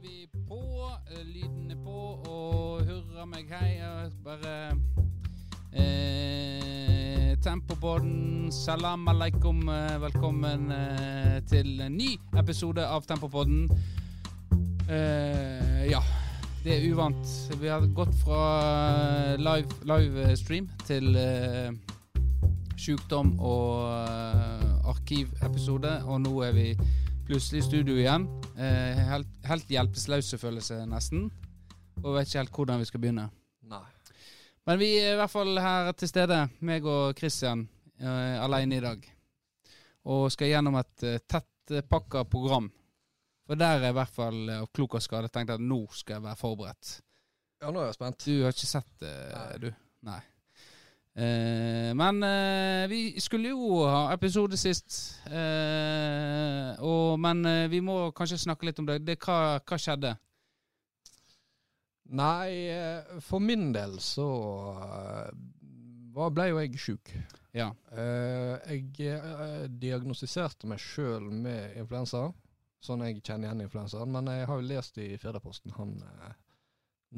er vi på. eh, Lyden er på, og hurra meg hei. Bare eh, Tempopodden, salam aleikum. eh, Velkommen eh, til en ny episode av Tempopodden. Eh, ja, det er uvant. Vi har gått fra eh, live, live stream til eh, sjukdom og arkivepisode, og nå er vi plutselig i studio igjen. Eh, helt, helt hjelpeløse følelse, nesten. Og vet ikke helt hvordan vi skal begynne. Nei. Men vi er i hvert fall her til stede, meg og Christian, eh, alene i dag. Og skal gjennom et eh, tettpakka program. For der er i hvert fall eh, av klok og skade tenkt at nå skal jeg være forberedt. Ja, nå er jeg spent. Du har ikke sett det, Nei. du? Nei. Eh, men eh, vi skulle jo ha episode sist, eh, og, men eh, vi må kanskje snakke litt om det. det hva, hva skjedde? Nei, eh, for min del så eh, var- ble jo jeg sjuk. Ja. Eh, Jeg diagnostiserte meg sjøl med influensa, sånn jeg kjenner igjen influensaen. Men jeg har jo lest i Firdaposten, han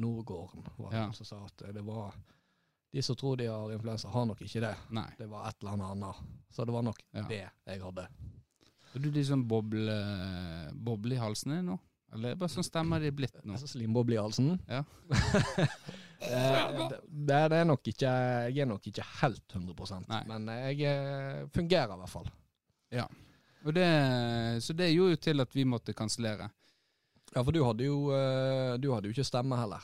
Nordgården, var Ja. han som sa at det var De som tror de har influensa, har nok ikke det. Nei. Det var et eller annet annet. Så det var nok Ja. det jeg hadde. Er du liksom boble, boble i halsen din nå? Eller er det bare sånn stemmer de blitt nå? Altså slimboble i halsen? Ja. Eh, det, det er nok ikke Jeg er nok ikke helt 100 Nei. men jeg eh, fungerer i hvert fall. Og det, så det gjorde jo til at vi måtte kansellere. Ja, for du hadde jo eh, Du hadde jo ikke stemme heller.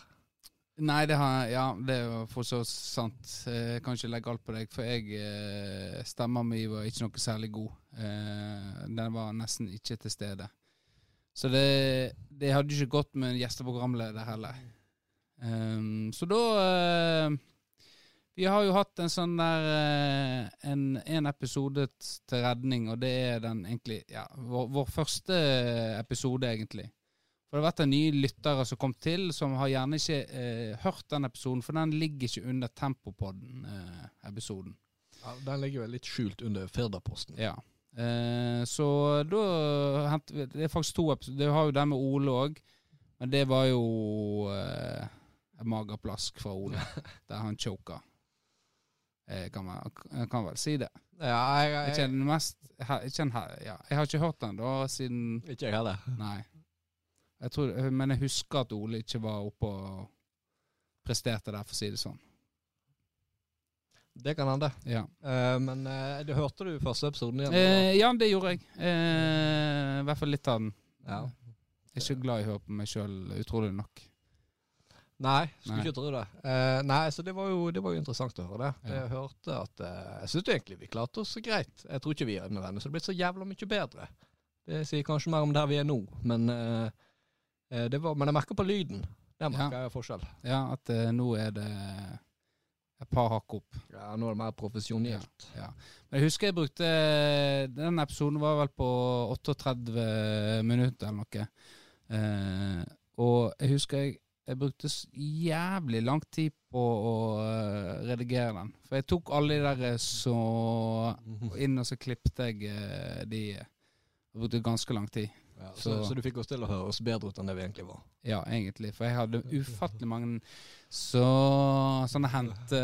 Nei, det har Ja, det er jo for så sant. Eh, Jeg kan ikke legge alt på deg, for jeg stemmer Stemma mi var ikke noe særlig god. Eh, Den var nesten ikke til stede. Så det, det hadde ikke gått med en gjesteprogramleder heller. Um, så da eh, Vi har jo hatt en sånn der eh, en, en episode til redning, og det er den egentlig Ja, vår, vår første episode, egentlig. For det har vært en nye lyttere som kom til, som har gjerne ikke eh, hørt den episoden, for den ligger ikke under Tempopodden-episoden. Ja, Den ligger vel litt skjult under Firdaposten. ja. Eh, så da henter vi Det er faktisk to episoder. Det har jo den med Ole òg, men det var jo eh, en magerplask fra Ole, der han choka. Kan, man, kan vel si det. Ja, jeg, jeg, jeg, mest he- ikke en, ja, Jeg har ikke hørt den da siden ikke jeg heller. Nei. Jeg tror, men jeg husker at Ole ikke var oppe og presterte der, for å si det sånn. Det kan hende. Ja, Uh, men uh, det hørte du første episoden igjen? Uh, ja det gjorde jeg. Eh, I hvert fall litt av den. ja. Jeg er ikke glad i å høre på meg sjøl, utrolig nok. Nei, skulle Nei. ikke tro det. Eh, nei, så det var, jo, det var jo interessant å høre det. Ja. Jeg hørte at eh, Jeg syns egentlig vi klarte oss greit. Jeg tror ikke vi er nødvendigvis er blitt så jævla mye bedre. Det sier kanskje mer om der vi er nå, men eh, eh, det var, Men jeg merker på lyden. Der merker jeg forskjell. Ja, at uh, nå er det et par hakk opp. Ja, Nå er det mer profesjonelt. Ja. Men jeg husker jeg brukte Den episoden var vel på 38 minutter eller noe. Uh, og jeg husker jeg, jeg brukte jævlig lang tid på å uh, redigere den. For jeg tok alle de der eh, så inn, og så klippte jeg eh, de Jeg brukte ganske lang tid. Ja, så, Så- du fikk oss til å høre oss bedre ut enn det vi egentlig var. Ja, egentlig. For jeg hadde ufattelig mange så, sånne hente,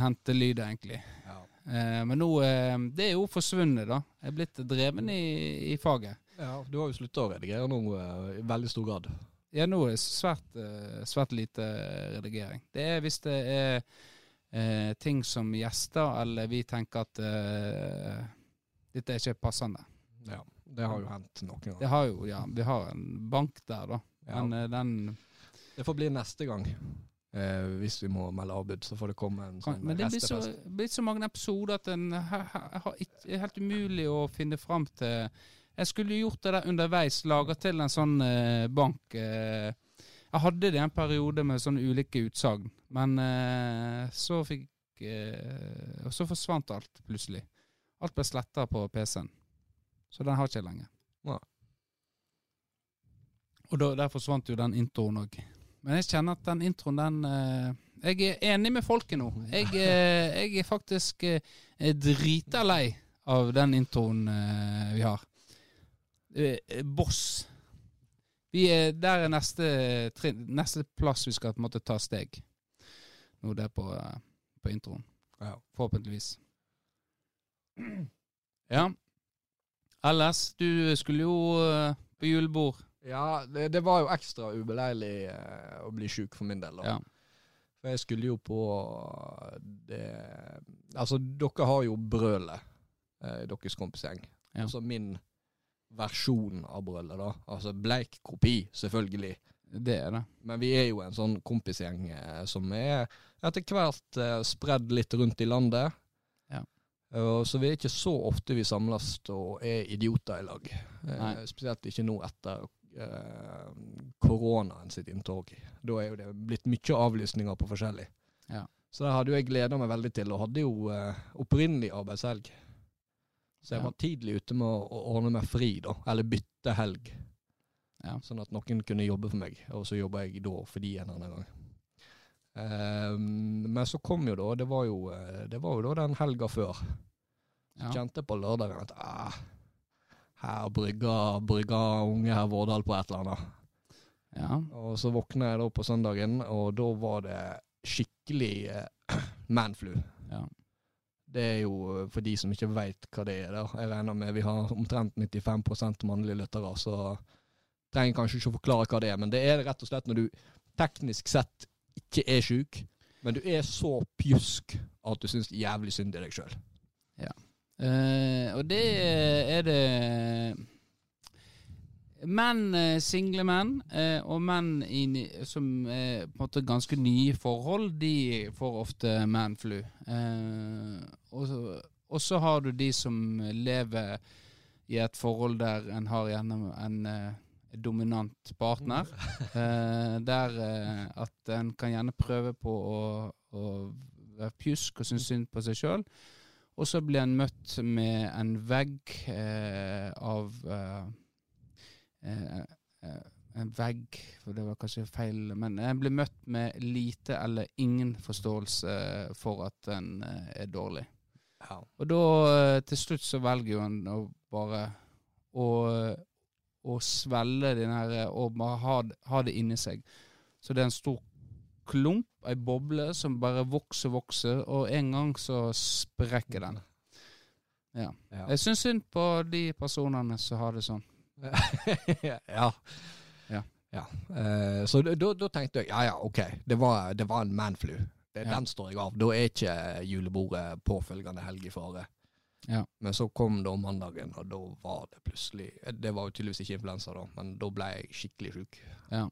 hentelyder, egentlig. Ja. Eh, men nå eh, Det er jo forsvunnet, da. Jeg er blitt dreven i, i faget. Du har jo slutta å redigere nå eh, i veldig stor grad. Ja, nå er det svært, eh, svært lite redigering. Det er hvis det er eh, ting som gjester, eller vi tenker at eh, dette er ikke passende. Ja, Det har jo hendt noen ganger. Det har jo, ja, vi har en bank der, da. Men ja. den Det får bli neste gang. Eh, hvis vi må melde avbud, så får det komme en sånn Men det blir så, blir så mange episoder at en det er helt umulig å finne fram til Jeg skulle gjort det der underveis, laga til en sånn eh, bank. Eh, jeg hadde det en periode med sånne ulike utsagn, men eh, så fikk eh, Og så forsvant alt plutselig. Alt ble sletta på PC-en. Så den har ikke jeg lenger. Ja. Og da, der forsvant jo den introen òg. Men jeg kjenner at den introen, den eh, Jeg er enig med folket nå. Jeg, eh, jeg er faktisk eh, drita lei av den introen eh, vi har. Eh, boss. vi er, der er neste, neste plass vi skal på en måte ta steg. Nå det er på, eh, på introen. Ja. Forhåpentligvis. Ja. Ellers, du skulle jo eh, på julebord. Ja, det, det var jo ekstra ubeleilig eh, å bli sjuk for min del. da. Ja. For jeg skulle jo på det Altså, dere har jo brølet eh, i deres kompisgjeng. Ja. Altså min versjon av brølet, da. Altså bleik kopi, selvfølgelig. Det er det. Men vi er jo en sånn kompisgjeng eh, som er etter hvert eh, spredd litt rundt i landet. Så vi er ikke så ofte vi samles og er idioter i lag. Eh, Nei. spesielt ikke nå etter eh, koronaen sitt inntog. Da er jo det blitt mye avlysninger på forskjellig. Ja. Så det hadde jo jeg gleda meg veldig til, og hadde jo eh, opprinnelig arbeidshelg. Så jeg Ja. var tidlig ute med å, ordne meg fri, da. Eller bytte helg. Ja. Sånn at noen kunne jobbe for meg, og så jobba jeg da for de en annen gang. Ehm, men så kom jo da, det var jo, eh, det var jo da den helga før. Så Ja. kjente jeg på lørdagen at ah, her brygger, brygger unge herr Vårdal på et eller annet. ja. Og så våkna jeg da på søndagen, og da var det skikkelig eh, manflu. ja. Det er jo eh, for de som ikke veit hva det er. der. Jeg regner med vi har omtrent 95% mannlige lyttere, så trenger kanskje ikke å forklare hva det er. Men det er rett og slett når du teknisk sett ikke er sjuk, men du er så pjusk at du syns jævlig synd i deg sjøl. Eh, og det er det Menn, eh, single menn, uh, og menn i, som er på en måte ganske nye forhold, de får ofte manflu. Uh, og, og så har du de som lever i et forhold der en har gjennom en dominant partner. Eh, der eh, at en kan gjerne prøve på å, å være pjusk og synes synd på seg sjøl. Og så blir en møtt med en vegg eh, av eh, eh, eh, En vegg, for det var kanskje feil, men en blir møtt med lite eller ingen forståelse for at en er dårlig. Ja. Og da til slutt så velger jo en å bare å, å svelge den her eh, og ha, ha det inni seg. Så det er en stor klump, ei boble, som bare vokser og vokser, og en gang så sprekker den. Ja. Ja. Jeg syns synd på de personene som har det sånn. ja. Ja. Ja. Eh, så da, tenkte jeg ja ja, OK, det var, det var en manflu. Den Ja. Står jeg av. Da er ikke julebordet påfølgende helg i fare. Ja. Men så kom da mandagen, og da var det plutselig Det var jo tydeligvis ikke influensa, da, men da ble jeg skikkelig sjuk. Ja.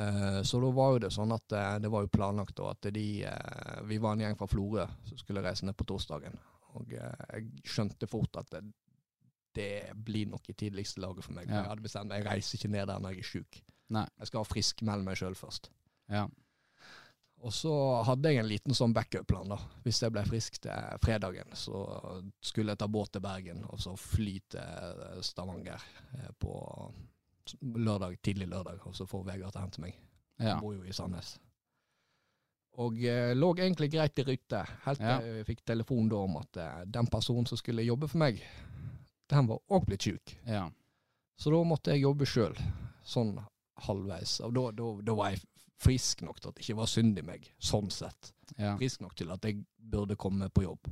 Eh, så da var jo det sånn at eh, det var jo planlagt da at de eh, Vi var en gjeng fra Florø som skulle reise ned på torsdagen. Og eh, jeg skjønte fort at det, det blir nok i tidligste laget for meg. Ja. Jeg hadde bestemt meg, jeg reiser ikke ned der når jeg er sjuk. Jeg skal friskmelde meg sjøl først. Ja. Og så hadde jeg en liten sånn backup-plan. da. Hvis jeg ble frisk til fredagen, så skulle jeg ta båt til Bergen og så fly til Stavanger eh, på lørdag, tidlig lørdag, og så får Vegard til å hente meg. Ja. Han bor jo i Sandnes. Og eh, lå egentlig greit i rute, helt til Ja. jeg fikk telefon da om at eh, den personen som skulle jobbe for meg, den var òg blitt sjuk. ja. Så da måtte jeg jobbe sjøl, sånn halvveis. Og da, da, da var jeg frisk nok til at det ikke var synd i meg, sånn sett. ja. Frisk nok til at jeg burde komme på jobb.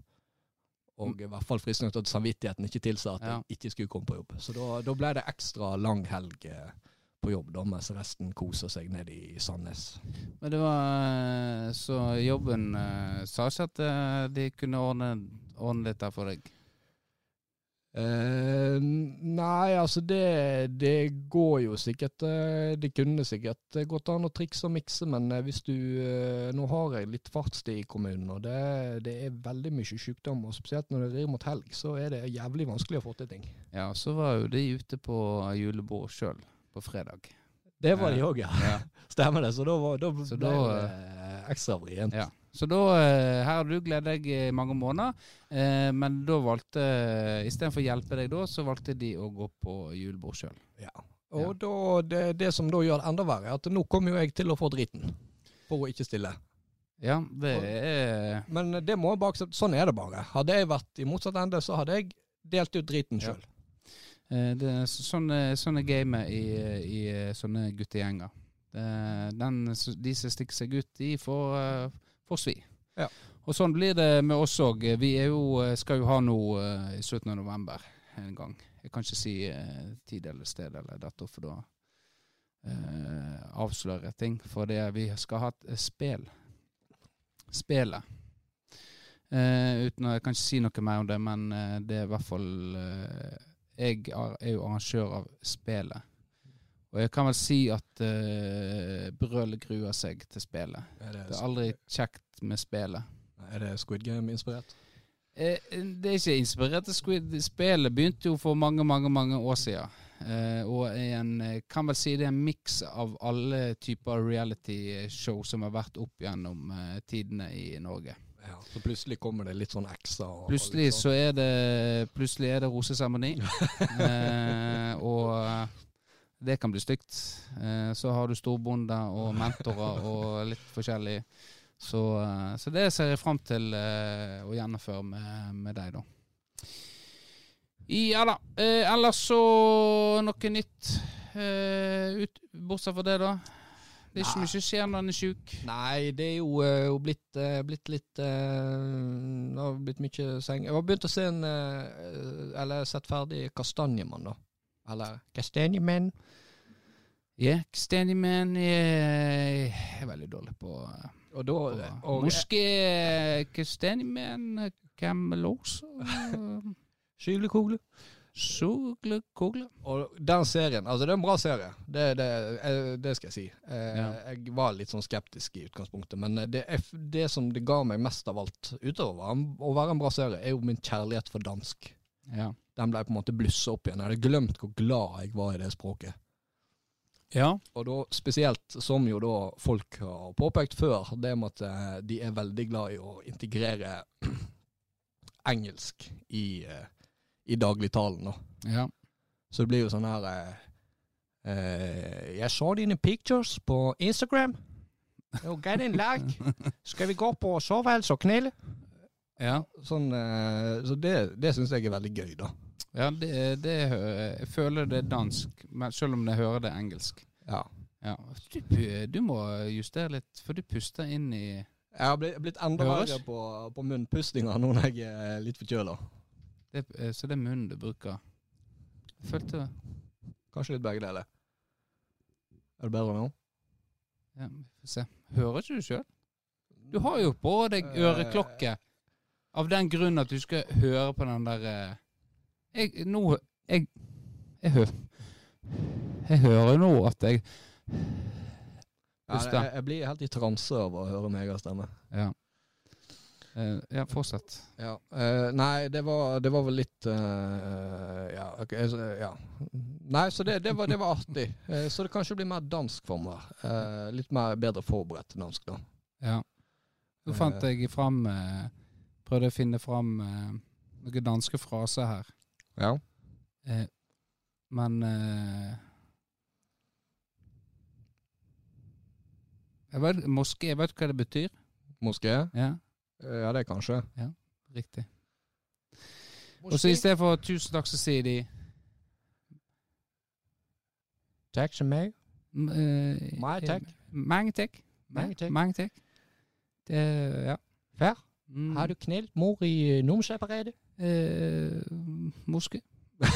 Og i hvert fall frisk nok til at samvittigheten ikke tilsa at Ja. jeg ikke skulle komme på jobb. Så da, da ble det ekstra lang helg eh, på jobb, da, mens resten koser seg nede i Sandnes. Men det var eh, Så jobben eh, sa ikke at de kunne ordne, ordne dette for deg? Eh, nei, altså det, det går jo sikkert eh, Det kunne sikkert gått an å trikse og mikse, men eh, hvis du eh, Nå har jeg litt fartstid i kommunen, og det, det er veldig mye sykdom, og spesielt når det rir mot helg, så er det jævlig vanskelig å få til ting. Ja, så var jo de ute på julebord sjøl på fredag. Det var de Ja. òg, ja. Ja. Stemmer det. Så da, var, da Så ble da, det ekstra vrient. Ja. Så da, eh, her har du gledet deg i mange måneder, eh, men da valgte, istedenfor å hjelpe deg da, så valgte de å gå på julebord sjøl. Ja. Og da, det, det som da gjør det enda verre, er at nå kommer jo jeg til å få driten. For å ikke stille. Ja, det er Men det må jeg bare akseptere. Sånn er det bare. Hadde jeg vært i motsatt ende, så hadde jeg delt ut driten Ja. sjøl. Ja. Sånn er så- sånne, sånne gamer i, i eh, sånne guttegjenger. Den, de som stikker seg ut, de får, eh, får svi. Ja. Og sånn blir det med oss òg. Vi jo, eh, skal jo ha noe eh, i slutten av november en gang. Jeg kan ikke si eh, tid eller sted eller dato, for da eh, avslører jeg ting. For det vi skal ha et eh, spel. Spelet. Eh, uten Jeg kan ikke si noe mer om det, men det er i hvert fall Jeg er jo arrangør av spelet. Og jeg kan vel si at uh, Brøl gruer seg til spillet. Er Det er aldri kjekt med spillet. Er det Squid Game-inspirert? Eh, det er ikke inspirert til Squid. Spillet begynte jo for mange, mange mange år siden. Eh, og en, jeg kan vel si det er en miks av alle typer reality-show som har vært opp gjennom eh, tidene i Norge. Ja. Så plutselig kommer det litt sånn ekstra. og- Plutselig og så er det Plutselig er det roseseremoni. eh, og det kan bli stygt. Eh, så har du storbonder og mentorer og litt forskjellig. Så, eh, så det ser jeg fram til eh, å gjennomføre med, med deg, da. Ja da. Ellers så noe nytt. Ut, bortsett fra det, da. Det er ikke mye mye skjer når en er sjuk. Nei, det er jo, jo blitt, blitt litt Det har blitt mye seng. Jeg har begynt å se en Eller sett ferdig Kastanjemann, da. Eller Kastanjemenn. Ja, Candyman er, er veldig dårlig på Og da Og, og, Måske Candyman Camelos Skylekugle. Soglekugle. Og den serien, altså det er en bra serie, det, det, eh, det skal jeg si. Jeg, Ja. Jeg var litt sånn skeptisk i utgangspunktet, men eh, det, det som det ga meg mest av alt, utover å være en bra serie, er jo min kjærlighet for dansk. Ja. Den ble på en måte blussa opp igjen. Jeg hadde glemt hvor glad jeg var i det språket. ja. Og da spesielt, som jo da folk har påpekt før, det med at eh, de er veldig glad i å integrere engelsk i, eh, i dagligtalen. da. Ja. Så det blir jo sånn her eh, eh, Jeg så dine pictures på Instagram. Jo, get in lag. like. Skal vi gå på sovels og knill? Ja. Sånn, eh, så det, det syns jeg er veldig gøy, da. Ja det, det Jeg føler det er dansk, men selv om jeg hører det engelsk. Ja. Ja. Du, du må justere litt, for du puster inn i Jeg har blitt, enda verre på, på munnpustinga nå når jeg er litt forkjøla. det, eh, Så det er munnen du bruker. Følte Kanskje litt begge deler. Er det bedre nå? ja, Vi får se. Hører ikke du sjøl? Du har jo på deg Eh. øreklokke. Av den grunn at du skal høre på den der eh, Jeg nå Jeg Jeg, hø, jeg hører nå at jeg Puste. jeg, blir helt i transe av å høre meg stemme. Ja. Eh, ja, fortsett. Ja. eh, nei, det var, det var vel litt eh, ja, okay, så- ja. Nei, så det, det, var, det var artig. Så det kanskje blir mer dansk for meg. Litt mer bedre forberedt dansk, da. Ja. Nå fant jeg fram Prøvde å finne fram noen danske fraser her. Ja. Eh, men eh, jeg vet, Moské, vet hva det betyr? Moské? Ja, Eh, ja, det kanskje. riktig. Og så i stedet for 'tusen takk', så sier de Takk som meg. m- eh, takk. Mange takk. Mange takk. Det, ja. Fær. Mm. Har du knelt mor i numseparetet? Eh, Moské.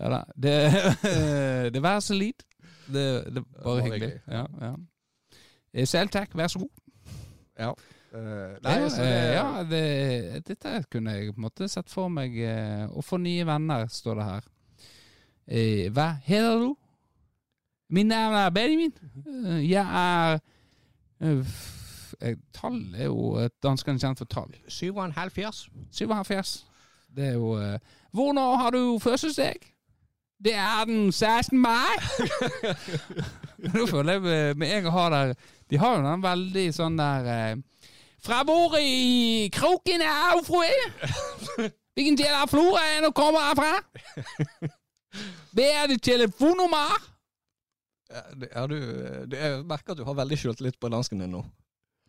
ja da. Det, det var så lite. Det, det var bare hyggelig. Ja, ja. Eh, Selv takk, vær så god. Ja. Uh, nei, så det, ja, det, dette kunne jeg på en måte sett for meg. eh, Å få nye venner, står det her. Eh, hva heter du? Min navn er Benjamin. Eh, jeg er eh, eh, Tall er jo et danskene kjent for tall. 77. 77. Det er jo Hvor Hvornår har du fødselsdag? Det er den 16. mai. Nå føler jeg med- med en gang har der De har jo den veldig sånn der eh, Fra hvor i kroken er hun, fra? Hvilken del av Flora er hun kommer herfra? Hva er det telefonnummer? Ja, det, ja, du, det, jeg merker at du har veldig skjultlitt på dansken din nå.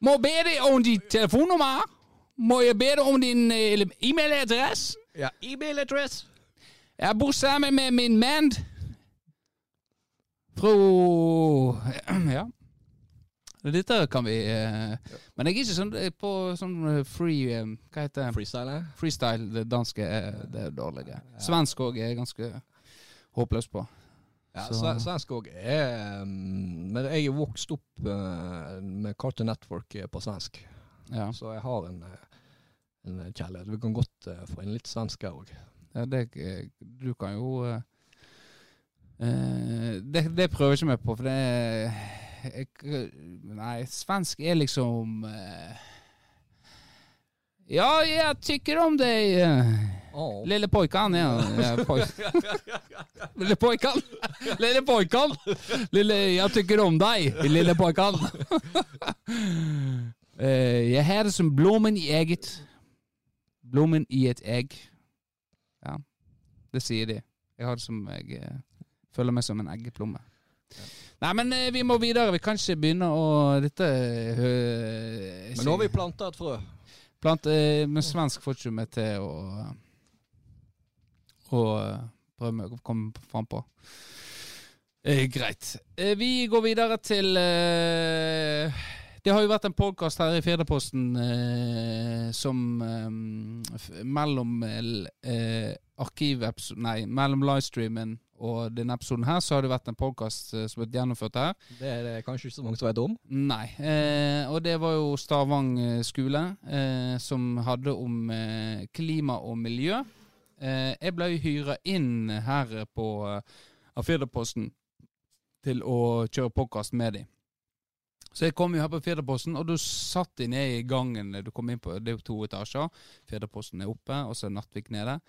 Må jeg be deg om ditt telefonnummer. må jeg be deg om din eh, e-mailadresse? Ja, e-mailadresse. Jeg bor sammen med min mann. Fru Ja. Dette kan vi eh, Men jeg er ikke sånn på sånn free um, Hva heter det? Freestyle. Freestyle. Det danske er, det er dårlig. Svensk òg er jeg ganske håpløs på. Ja, Så- Svensk òg er um, Men jeg er vokst opp eh, med Cartoon Network eh, på svensk, Ja. så jeg har en, eh, en kjærlighet. Vi kan godt få inn litt svensk her òg. Ja, det, du kan jo eh, det, det prøver jeg ikke meg på, for det jeg, Nei, svensk er liksom eh, Ja, jeg tykker om deg, Oh. lille pojkan. Ja, ja, lille pojkan! Lille pojkan! Lille, jeg tykker om deg, lille pojkan. Eh, jeg har det som blommen i eget. Blommen i et egg. Ja, det sier de. Jeg har det som jeg eh, føler meg som en eggeplomme. Nei, men eh, vi må videre. Vi kan ikke begynne å Dette øh, Men nå har vi planta et frø. Blant, eh, Men svensk får ikke meg til å Å eh, prøve å komme fram på. Eh, greit. Eh, vi går videre til eh, Det har jo vært en podkast her i Firdaposten eh, som mellom eh, arkivepisode... Nei, mellom livestreamen og denne episoden her, så har det vært en podkast eh, som har blitt gjennomført her. Det er det kanskje ikke så mange som vet om. Nei. Eh, og det var jo Stavang eh, skole eh, som hadde om eh, klima og miljø. Eh, jeg ble hyra inn her på eh, Firdaposten til å kjøre podkast med dem. Så jeg kom jo her på Firdaposten, og du satt de ned i gangen. Du kom inn på, Det er jo to etasjer. Firdaposten er oppe, og så er Nattvik nede.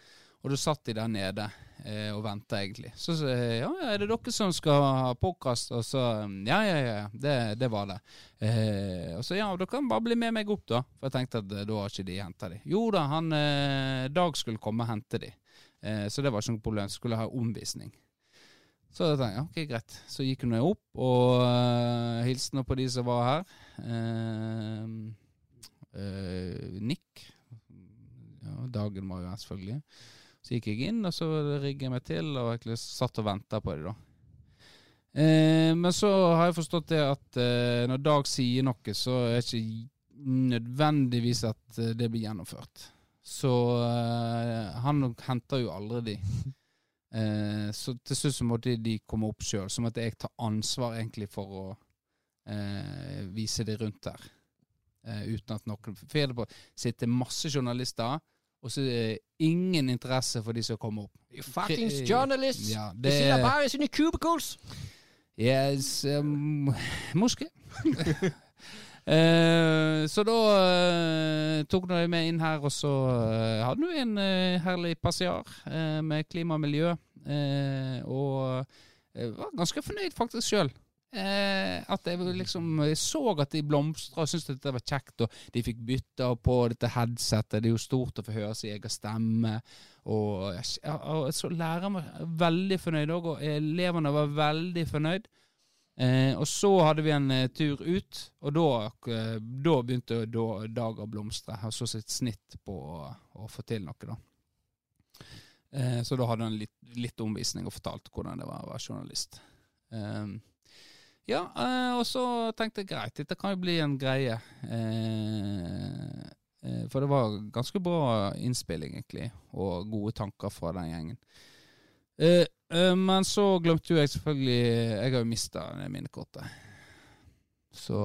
Og da satt de der nede eh, og venta, egentlig. Så sa jeg ja, er det dere som skal ha podkast? Og så ja, ja, ja, det, det var det. Eh, og så ja, dere kan bare bli med meg opp, da. For jeg tenkte at eh, da har ikke de henta de. Jo da, han eh, Dag skulle komme og hente de. Eh, så det var ikke noe problem. Skulle ha omvisning. Så jeg tenkte ok, greit. Så gikk hun opp og uh, hilste nå på de som var her. Uh, uh, Nick. Ja, Dagen var jo her, selvfølgelig. Så gikk jeg inn, og så rigget jeg meg til, og egentlig satt og venta på det, da. Eh, men så har jeg forstått det at eh, når Dag sier noe, så er det ikke nødvendigvis at eh, det blir gjennomført. Så eh, han henter jo aldri de. Eh, så til slutt så måtte de komme opp sjøl. Så måtte jeg ta ansvar egentlig for å eh, vise de rundt der. Eh, uten at noen For jeg hadde på sitter masse journalister, og så er det ingen interesse for de som kommer opp. Fuckings Kri- journalists! Ja, De det sitter bare i sine cubicles! Yes, um, Moské. Eh, så da eh, tok de meg inn her, og så eh, hadde vi en eh, herlig passiar eh, med klima og miljø. eh, og jeg var ganske fornøyd faktisk sjøl. At jeg liksom jeg så at de blomstra og syntes dette var kjekt. Og de fikk bytta på dette headsetet. Det er jo stort å få høre sin egen stemme. Og, og så læreren var veldig fornøyd òg, og elevene var veldig fornøyd. Eh, og så hadde vi en eh, tur ut, og da, eh, da begynte da, Dag å blomstre. Og så sitt snitt på å, å få til noe, da. Eh, så da hadde han litt, litt omvisning og fortalte hvordan det var å være journalist. Eh, ja, eh, og så tenkte jeg greit, dette kan jo bli en greie. Eh, eh, for det var ganske bra innspilling, egentlig, og gode tanker fra den gjengen. Men så glemte jo jeg selvfølgelig Jeg har jo mista minnekortet. Så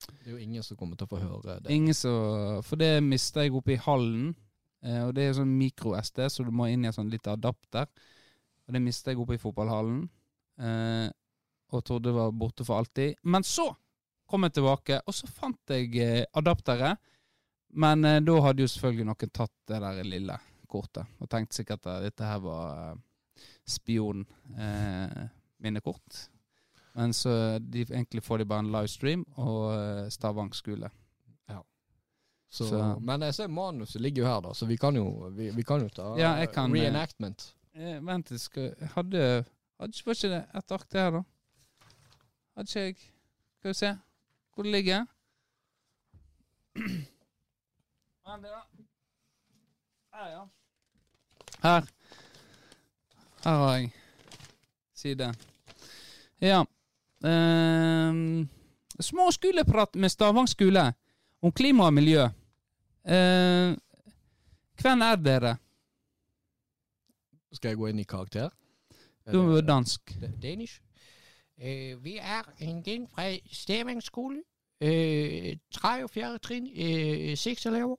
Det er jo ingen som kommer til å få høre det. ingen som For det mista jeg oppe i hallen. Og det er sånn mikro-SD, så du må inn i en sånn liten adapter. Og det mista jeg oppe i fotballhallen. Eh, og trodde det var borte for alltid. Men så kom jeg tilbake, og så fant jeg eh, adapteret. Men eh, da hadde jo selvfølgelig noen tatt det der lille kortet, og tenkte sikkert at dette her var eh, spion-minnekort. Men så de, egentlig får de bare en livestream og eh, Stavang skole. Så, Så- Men jeg ser manuset ligger jo her, da, så vi kan jo, vi, vi kan jo ta Ja, kan, eh, reenactment. Eh, vent, jeg skal Hadde, hadde Var ikke det et ark her, da? Hadde ikke jeg Skal vi se hvor det ligger. Her, ja. Her. Her har jeg side. Ja. Um, små skoleprat med Stavang skole om klima og miljø. Uh, hvem er dere? Skal jeg gå inn i karakter? Du er dansk. Danish. Uh, vi er en gjeng fra Stavang skole. Uh, tredje og fjerde trinn. Øh, seks elever.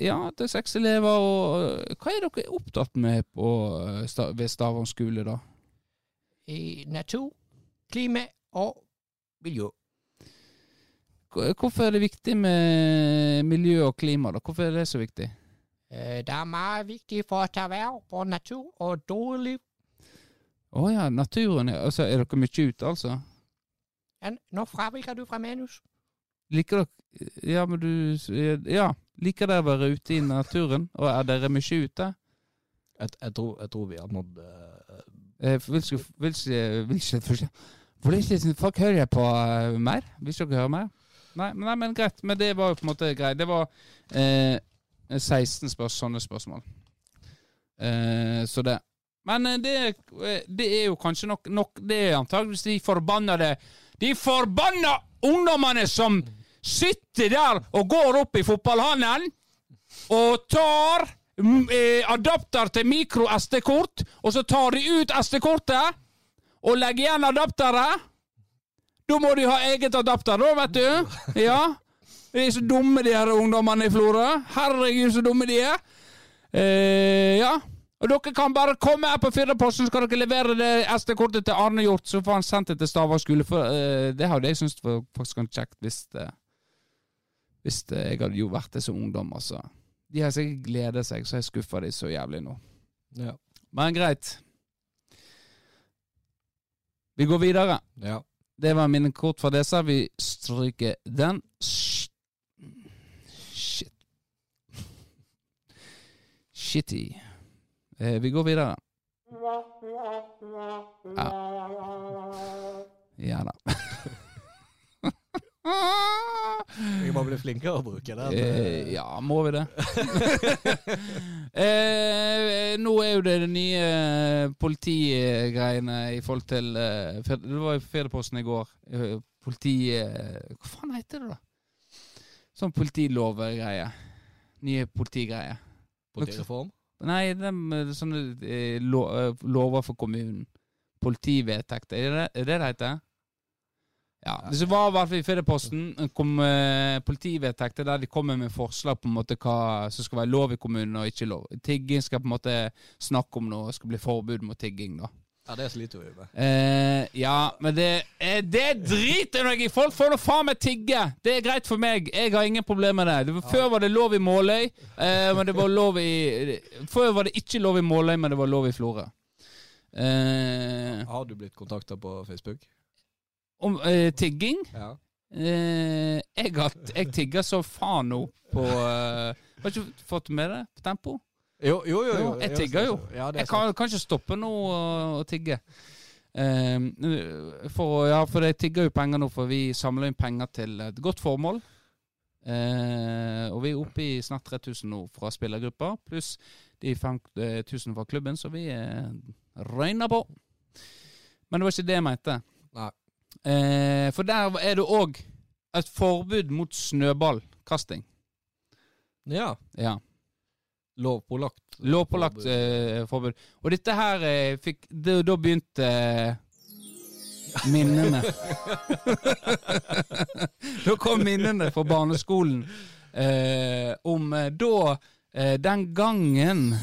Ja, det er seks elever. Og hva er dere opptatt med på, ved Stavang skole, da? natur, klima og miljø. Hvorfor er det viktig med miljø og klima? da? Hvorfor er det så viktig? Det er meget viktig for å ta vare på natur og dårlig Å oh ja, naturen. Altså, er dere mye ute, altså? Ja, nå fraviker du fra menus. Liker dere Ja, men du Ja. Liker dere å være ute i naturen? Og er dere mye ute? Jeg, jeg, tror, jeg tror, vi har nådd uh, vil ikke, vil ikke, vil ikke Vil ikke folk hører på uh, mer? Ikke dere høre mer? Nei, nei, men greit. Men det var jo på en måte greit. Det var eh, 16 spørs, sånne spørsmål. Eh, så det. Men eh, det, eh, det, er jo kanskje nok, nok Det er antageligvis de forbannede De forbanna ungdommene som sitter der og går opp i fotballhallen og tar eh, adapter til mikro-SD-kort, og så tar de ut SD-kortet og legger igjen adapteret. Da må de ha eget adapter, da, vet du. Ja. De er så dumme, de her ungdommene i Florø. Herregud, så dumme de er. Eh, ja. Og dere kan bare komme her på Firdaposten, så skal dere levere det SD-kortet til Arne Hjort, så får han sendt det til Stavang skole. For uh, det hadde jeg syntes var faktisk kjekt hvis, det, hvis det, jeg hadde jo vært det som ungdom, altså. De har sikkert gleda seg, så jeg skuffa de så jævlig nå. Ja. Men greit. Vi går videre. Ja. Det var mine kort fra disse. Vi stryker den. Shit. Shitty. Eh, vi går videre. Ja. Ja da. Vi må bli flinkere å bruke det. Eh, ja, må vi det? eh, nå er jo det de nye politigreiene i forhold til eh, Det var jo Federposten i går. Eh, politi... Eh, hva faen heter det, da? Sånn politilovgreie. Nye politigreier. Politireform? Nei, de, sånne eh, lo, lover for kommunen. Politivedtekter. Er det er det det heter? Ja, Det var i hvert fall i Fedreposten kom eh, politivedtekter der de kommer med forslag på en måte hva som skal være lov i kommunen og ikke lov. Tigging skal på en måte snakke om noe, skal bli forbud mot tigging. da. Ja, det sliter vi med. Eh, ja, men det, eh, det driter jeg i! Folk får nå faen meg tigge! Det er greit for meg. Jeg har ingen problemer med det. det var, før var det lov i Måløy, men det var lov i Før var det ikke lov i Måløy, men det var lov i Florø. har du blitt kontakta på Facebook? Om eh, tigging? Ja. Eh, jeg, har, jeg tigger så faen nå på eh, Har ikke fått med det på Tempo? Jo, jo, jo. jo jeg tigger jo. Ja, jeg kan, kan, ikke stoppe nå å tigge. Eh, for, ja, for jeg tigger jo penger nå, for vi samler inn penger til et godt formål. Eh, og vi er oppe i snart 3000 nå fra spillergruppa, pluss de 5000 fra klubben, så vi eh, røyner på. Men det var ikke det jeg mente. Eh, for der er det òg et forbud mot snøballkasting. Ja. ja. Lovpålagt. Lovpålagt eh, forbud. Og dette her eh, fikk det, Da begynte eh, minnene. da kom minnene fra barneskolen eh, om eh, da Den gangen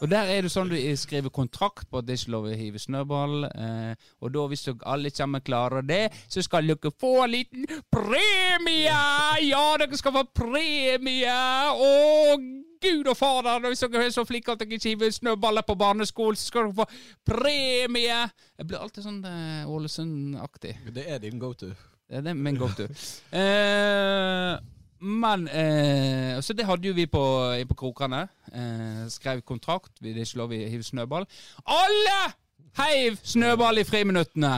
og der er det sånn du skriver kontrakt på at det ikke er lov å hive snøball. Eh, og da, hvis dere alle sammen klarer det, så skal dere få en liten premie! Ja, dere skal få premie! Å, gud og fader, hvis dere er så flinke at dere ikke hiver snøballer på barneskolen, så skal dere få premie! Jeg blir alltid sånn eh, Ålesund-aktig. Det er din go to. Det er min go to. eh, men eh, Så det hadde jo vi på, på Krokene. Eh, skrev kontrakt. Vi det er ikke lov å hive snøball. Alle heiv snøball i friminuttene!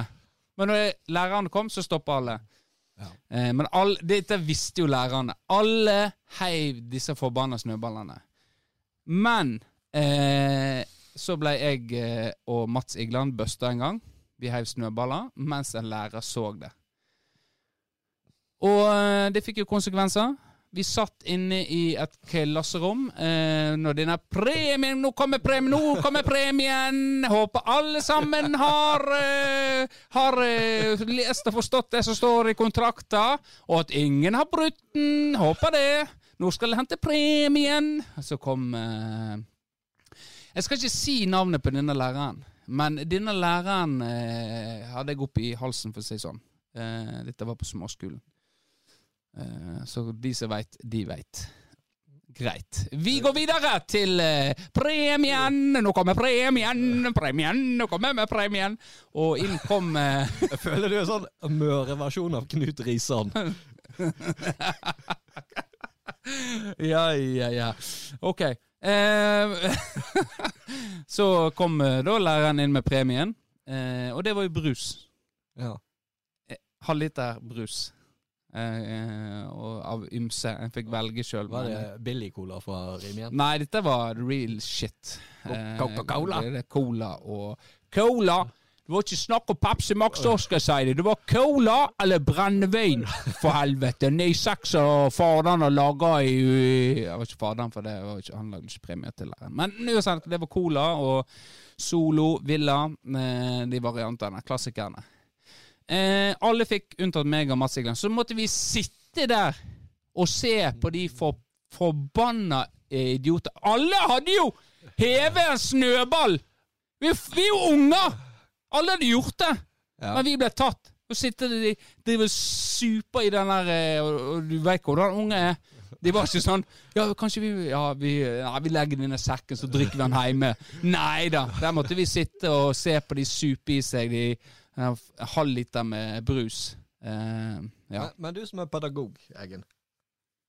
Men når lærerne kom, så stoppa alle. Ja. Eh, men all, dette visste jo lærerne. Alle heiv disse forbanna snøballene. Men eh, så ble jeg eh, og Mats Igland busta en gang. Vi heiv snøballer mens en lærer så det. Og eh, det fikk jo konsekvenser. Vi satt inne i et klasserom eh, når denne premien Nå kommer premien! Nå kommer premien! Håper alle sammen har, eh, har eh, lest og forstått det som står i kontrakta, og at ingen har brutt den. Håper det. Nå skal jeg hente premien. Så kom eh, Jeg skal ikke si navnet på denne læreren, men denne læreren eh, hadde jeg oppi halsen, for å si det sånn. Eh, dette var på småskolen. Eh, Så de som veit, de veit. Greit. Vi går videre til eh, premien! Nå kommer premien! Premien! Nå kommer vi premien! Og inn kom eh, Jeg føler du er sånn Møre-versjon av Knut Risan. Ja, ja, ja. Ok. Så kom da læreren inn med premien, og det var jo brus. Ja. Halvliter brus. Eh, og av ymse. Jeg fikk velge sjøl. Var det billig-cola fra Rimien? Nei, dette var real shit. Eh, Coca-Cola? Cola og Cola! Det var ikke snakk om Pepsi Max da, skal jeg si det. Det var cola eller brennevin, for helvete. Ni-seks og faderen har laga i Jeg var ikke faderen, for det var ikke, han lagde ikke premie til det. Men uansett, det var cola og Solo, Villa, eh, de variantene. Klassikerne. Eh, alle fikk unntatt meg og Mats Igland. Så måtte vi sitte der og se på de for, forbanna eh, idioter. Alle hadde jo hevet en snøball! Vi, vi er jo unger! Alle hadde gjort det, Ja. men vi ble tatt. Og sitter de driver og super i den der eh, og, du veit hvordan unge er. De var ikke sånn Ja, kanskje vi Ja, vi, ja, vi legger den i sekken, så drikker vi den hjemme. Nei da. Der måtte vi sitte og se på de supe i seg de en halv liter med brus. Eh, ja. Men, men du som er pedagog, Eggen.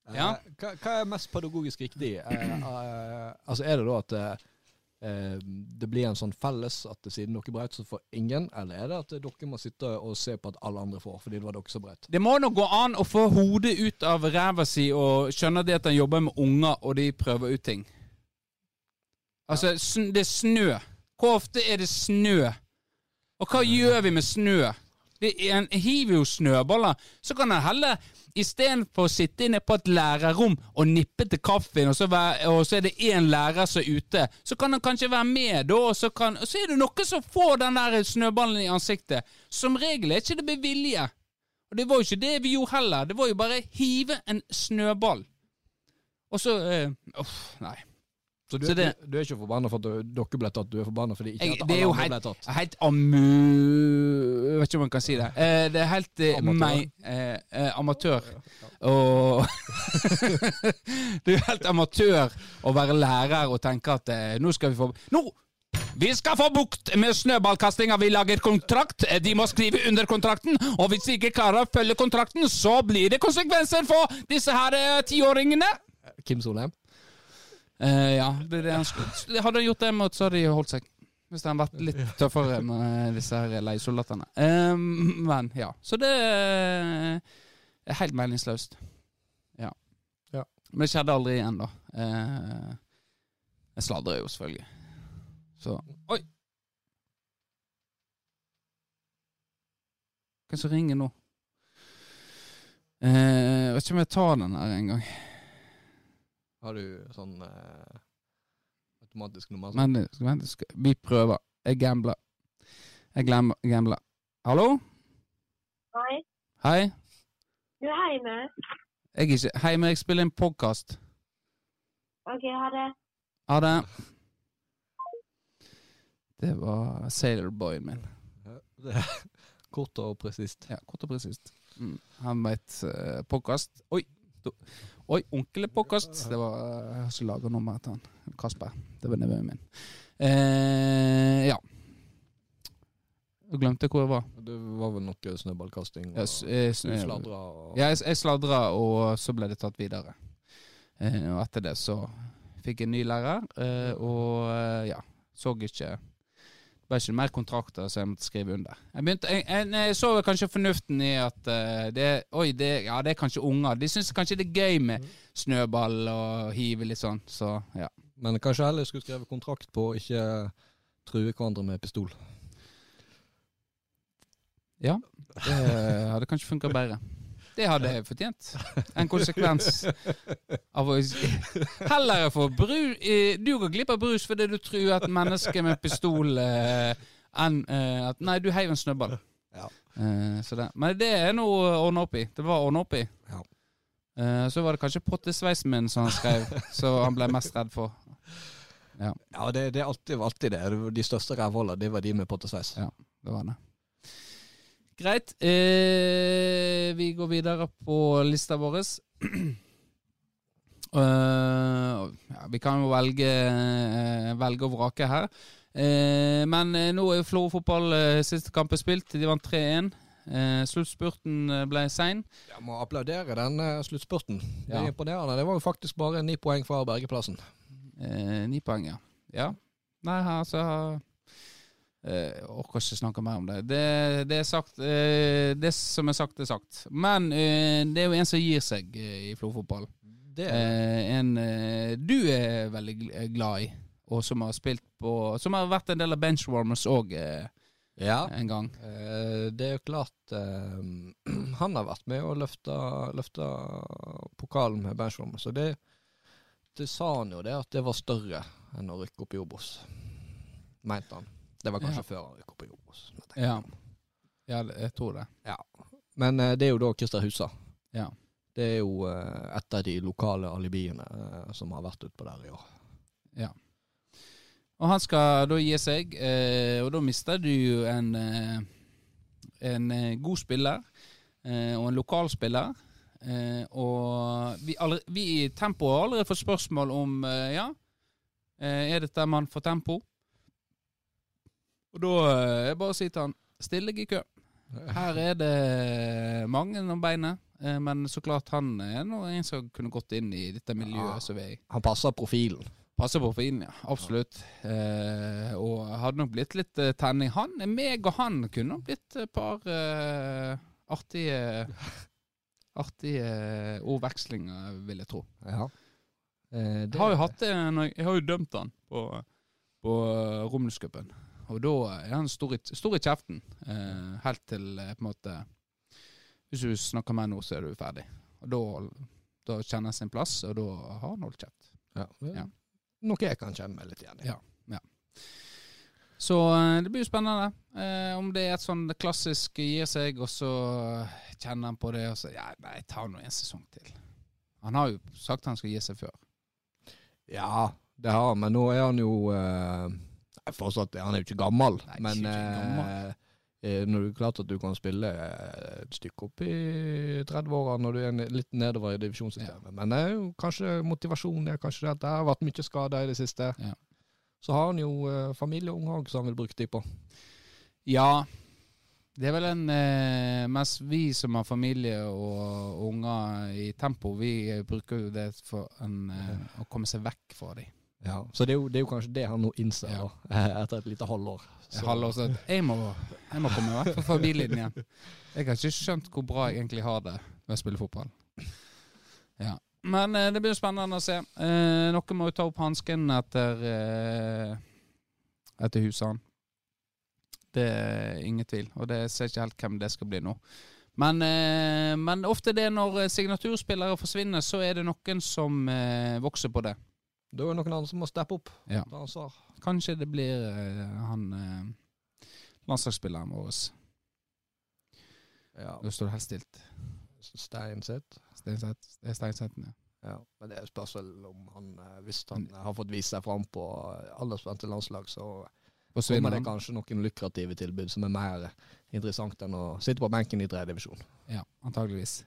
eh, Ja. Hva, hva er mest pedagogisk riktig? Eh, eh, altså Er det da at det blir en sånn felles at siden dere brøt, så får ingen? Eller er det at dere må sitte og se på at alle andre får, fordi det var dere som brøt? Det må nå gå an å få hodet ut av ræva si og skjønne det at han jobber med unger, og de prøver ut ting. Altså, sn- det er snø. Hvor ofte er det snø? Og hva gjør vi med snø? En hiver jo snøballer. Så kan en heller, istedenfor å sitte inne på et lærerrom og nippe til kaffen, og så, være, og så er det én lærer som er ute, så kan han kanskje være med da, og så, kan, og så er det noen som får den der snøballen i ansiktet. Som regel er ikke det med vilje. Og det var jo ikke det vi gjorde heller. Det var jo bare hive en snøball. Og så eh, Uff, nei. Så du, Så det- du, du er ikke forbanna for at dere ble tatt, du er forbanna fordi ikke Jeg, at alle andre ble er jo helt amu... Jeg vet ikke om man kan si det. Eh, det er helt eh, Amatør. eh, eh, amatør. Og Det er jo helt amatør å være lærer og tenke at eh, nå skal vi få Nå! Vi skal få bukt med snøballkastinga. Vi lager kontrakt. Eh, De må skrive under kontrakten. Og hvis de ikke klarer å følge kontrakten, så blir det konsekvenser for disse her tiåringene. Kim Solheim? Eh, ja, Hadde han gjort det mot, så hadde de holdt seg. Hvis han hadde vært litt tøffere med disse her leiesoldatene. Eh, men ja. Så det er helt meningsløst. Ja. Ja. Men det skjedde aldri igjen, da. Uh, jeg sladrer jo, selvfølgelig. Så Oi! Hvem som ringer nå? Uh, jeg vet ikke om jeg tar den her engang. Har du sånn eh, automatisk nummer? Men skal, vent, skal, vi prøver. Jeg gambler. Jeg glemmer, gambler. Hallo? Hei. Hei? Du er hjemme. Jeg er ikke Hei, jeg spiller en podkast. Ok, ha det. Ha det. Det var Sailorboyen min. Det er Kort og presist. Ja, Kort og presist. Mm. Han veit uh, podkast. Oi! Oi, påkast! Det var Jeg har ikke laga nummeret til han. Kasper. Det var nevøen min. Eh, ja. Jeg glemte hvor jeg var. Det var vel noe snøballkasting? Og, s- eh, sladra og Ja, jeg, jeg sladra, og så ble det tatt videre. Eh, og etter det så fikk jeg en ny lærer, eh, og eh, ja, så ikke ble ikke mer kontrakter så jeg måtte skrive under. Jeg, begynte, jeg, jeg, jeg så vel kanskje fornuften i at uh, det, oi, det, ja, det er kanskje unger. De syns kanskje det er gøy med snøball og hive litt sånn. Så ja. Men kanskje heller skulle skrevet kontrakt på å ikke true hverandre med pistol. Ja, det hadde kanskje funka bedre. Det hadde jeg fortjent. En konsekvens av å Heller få brus Du går glipp av brus fordi du tror at mennesker med pistol eh, enn eh, at Nei, du heiv en snøball. Ja. Eh, så det. Men det er noe å ordne opp i. Det var å ordne opp i. Ja. Eh, så var det kanskje pottesveisen min som han skrev, så han ble mest redd for. Ja, det, det er alltid, alltid det. De største rævholdene, det var de med pottesveis. Ja. Det var det. Greit. Eh, vi går videre på lista vår. Uh, ja, vi kan jo velge, uh, velge og vrake her. Uh, men nå er jo Florø fotball siste kamp er spilt. De vant 3-1. Eh, sluttspurten ble sein. Jeg må applaudere den sluttspurten. Det Ja. er imponerende. Det var jo faktisk bare ni poeng fra bergeplassen. Ni poeng, ja. ja. Nei, altså Jeg orker ikke snakke mer om det. Det, det er sagt eh, Det som er sagt, er sagt. Men eh, det er jo en som gir seg eh, i Florfotball. Eh, en eh, du er veldig glad i, og som har spilt på Som har vært en del av Benchwarmers òg eh, Ja. en gang. Eh, Det er jo klart eh, Han har vært med og løfta pokalen med benchwarmers, og det, det sa han jo det, at det var større enn å rykke opp i Obos. Mente han. Det var kanskje Ja. før han rykket opp i Obos. Ja. Ja, jeg tror det. Men eh, det er jo da Christer Husa. Ja. Det er jo eh, et av de lokale alibiene eh, som har vært utpå der i år. Ja. Og han skal da gi seg, og da mister du en, en god spiller og en lokal spiller. Eh, og vi, allerede, vi i Tempo har allerede fått spørsmål om ja, er dette mann for Tempo? Og da eh, er det bare å si til han still deg i kø. Her er det mange om beinet, eh, men så klart han er nå en som kunne gått inn i dette miljøet Ja. som vi er i. Han passer profilen. Passer profilen, ja. Absolutt. Eh, og hadde nok blitt litt eh, tenning. Han, meg og han kunne nok blitt et par eh, artige Artige ordvekslinger, vil jeg tro. Ja. Eh, Jeg har jo hatt det jeg, har jo dømt han på, på Romulscupen. Og da er han stor i, stor i kjeften. Eh, helt til eh, på en måte Hvis du snakker med nå, så er du ferdig. Og da, da kjenner han sin plass, og da har han holdt kjeft. Ja. Ja. Noe jeg kan kjenne meg litt igjen i. Ja. Så eh, det blir jo spennende. Eh, om det er et sånn klassisk gir seg, og så kjenner han på det, og så Ja, nei, tar nå en sesong til. Han har jo sagt han skal gi seg før. Ja, det har han, men nå er han jo eh, Fortsatt han er jo ikke gammel, Nei, ikke gammel. eh, eh, når det er klart at du kan spille eh, et stykke opp i 30-åra når du er litt nedover i divisjonssystemet. Men det er jo kanskje motivasjon det er kanskje det det har vært mye skader i det siste. Ja. Så har han jo eh, familie og unger som han vil bruke tid på. Ja, det er vel en eh, Mens vi som har familie og unger i tempo, vi eh, bruker jo det for en, eh, å komme seg vekk fra dem. Ja. Så det er, jo, det er jo kanskje det han nå innser Ja. da, eh, etter et lite halvår. Så- Halvår så jeg må, jeg må komme vekk fra familien igjen. Jeg har ikke skjønt hvor bra jeg egentlig har det med å spille fotball. Ja. Men eh, det blir spennende å se. Eh, noen må jo ta opp hansken etter eh, etter husene. Det er ingen tvil, og det ser ikke helt hvem det skal bli nå. Men, eh, men ofte det når signaturspillere forsvinner, så er det noen som eh, vokser på det. Da er det noen andre som må steppe opp. Ja. ta. Kanskje det blir uh, han uh, landslagsspilleren vår. Ja. Da står det helt stilt. Steinseth. Steinseth. Det er Steinseten, ja. Ja, men det spørs vel om han, eh, hvis han har fått vist seg fram på aldersspente landslag, så kommer det kanskje noen lukrative tilbud som er mer interessant enn å sitte på benken i tredje divisjon. Ja, antageligvis.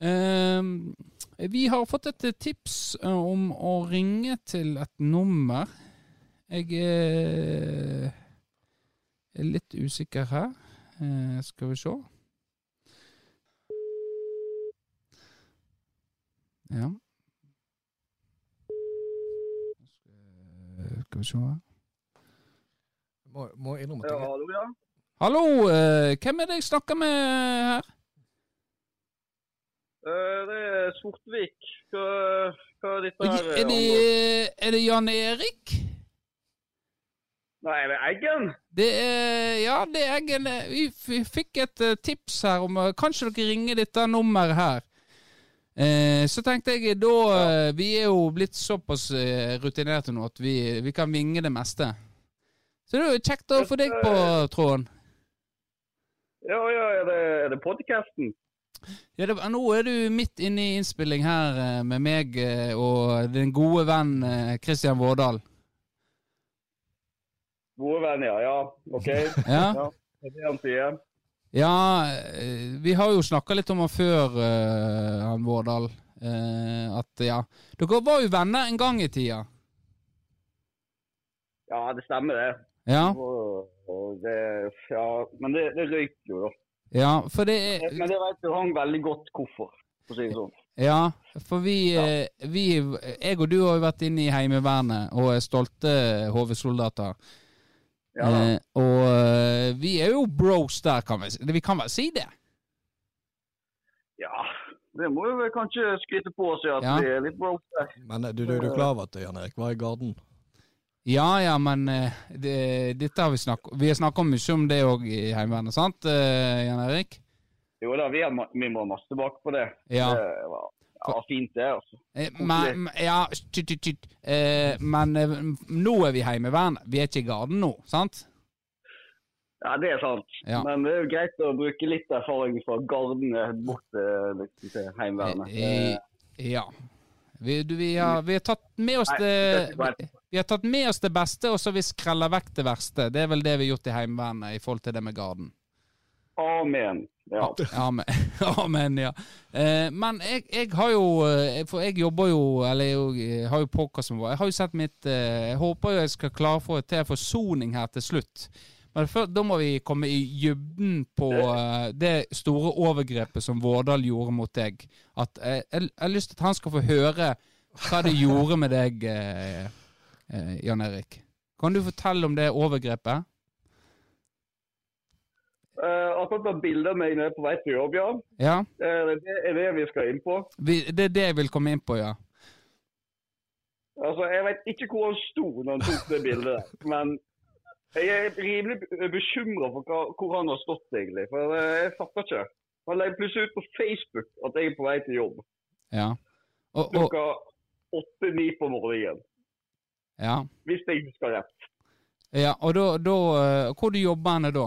Ehm, vi har fått et tips eh, om å ringe til et nummer. Jeg eh, er litt usikker her. Eh, skal vi se. Ja. Skal vi se her. Må, må innrømme at Ja, jeg- hallo, ja. Hallo, eh, hvem er det jeg snakker med her? Eh, Det er Sortvik. Hva, hva er dette Er her? Er det, er det Jan Erik? Nei, det er Eggen. Det er Ja, det er Eggen. Vi fikk et eh, tips her om eh, Kanskje dere ringer dette nummeret her? Eh, så tenkte jeg da ja. Vi er jo blitt såpass rutinerte nå at vi, vi kan vinge det meste. Så det er jo kjekt å få deg på tråden. Ja, ja, er det, er det podcasten? Ja, det, nå er du midt inne i innspilling her eh, med meg eh, og din gode venn Kristian Christian Vårdal. Gode venn, ja. ja. OK. Ja, Ja, det er det han sier. ja eh, vi har jo snakka litt om han før, eh, han Vårdal. Eh, at ja Dere var jo venner en gang i tida. Ja, det stemmer, det. Ja, Og, og det ja, men det, det røyk jo, da. Ja for det er Men det vet jo han veldig godt hvorfor, for å si det sånn. Ja, for vi, ja. vi Jeg og du har jo vært inne i Heimevernet og er stolte HV-soldater. Ja. Eh, og eh, vi er jo bros der, kan vi si. Vi kan vel si det? ja. Det må vi kanskje skryte på oss, ja, at Ja. vi er litt bros der. Men eh, du, du, du er klar over at Jan Erik var i Garden? Ja ja, men eh, det, dette har vi snakket Vi har snakka mye om det òg i Heimevernet, sant eh, Jan Erik? Jo da, vi, har, vi må masse tilbake på det. Ja. Det var, ja, fint, det. altså. Eh, men, ja, tyt, tyt, tyt. Eh, men nå er vi Heimevernet. Vi er ikke i Garden nå, sant? Ja, det er sant. Ja. Men det er jo greit å bruke litt erfaring fra gardene bort til, Heimevernet. Eh, ja. Vi, du, vi, har, vi har tatt med oss det vi, har tatt med oss det beste, og så har vi skrella vekk det verste. Det er vel det vi har gjort i Heimevernet i forhold til det med Garden. Amen. Ja. Amen. Amen, ja. Eh, men jeg, jeg har jo eh, For jeg jobber jo Eller jeg, jeg har jo podcast som Jeg har jo sett mitt eh, Jeg håper jo jeg skal klare å få til forsoning her til slutt. Men før, da må vi komme i dybden på eh, det store overgrepet som Vårdal gjorde mot deg. At eh, jeg, jeg har lyst til at han skal få høre hva det gjorde med deg, eh, Jan Erik. Kan du fortelle om det overgrepet? Uh, akkurat tatt bilde av meg når jeg er på vei til jobb, ja. Ja? Eh, det er det vi skal inn på. Vi, det er det jeg vil komme inn på, ja. Altså, Jeg vet ikke hvor han sto når han tok det bildet, men jeg er rimelig bekymra for hva, hvor han har stått, egentlig. For eh, jeg fatter ikke. Han legger plutselig ut på Facebook at jeg er på vei til jobb Ja. Og, og, klokka åtte-ni på morgenen. Ja. Hvis jeg husker rett. ja og da, da eh, Hvor du jobber henne da?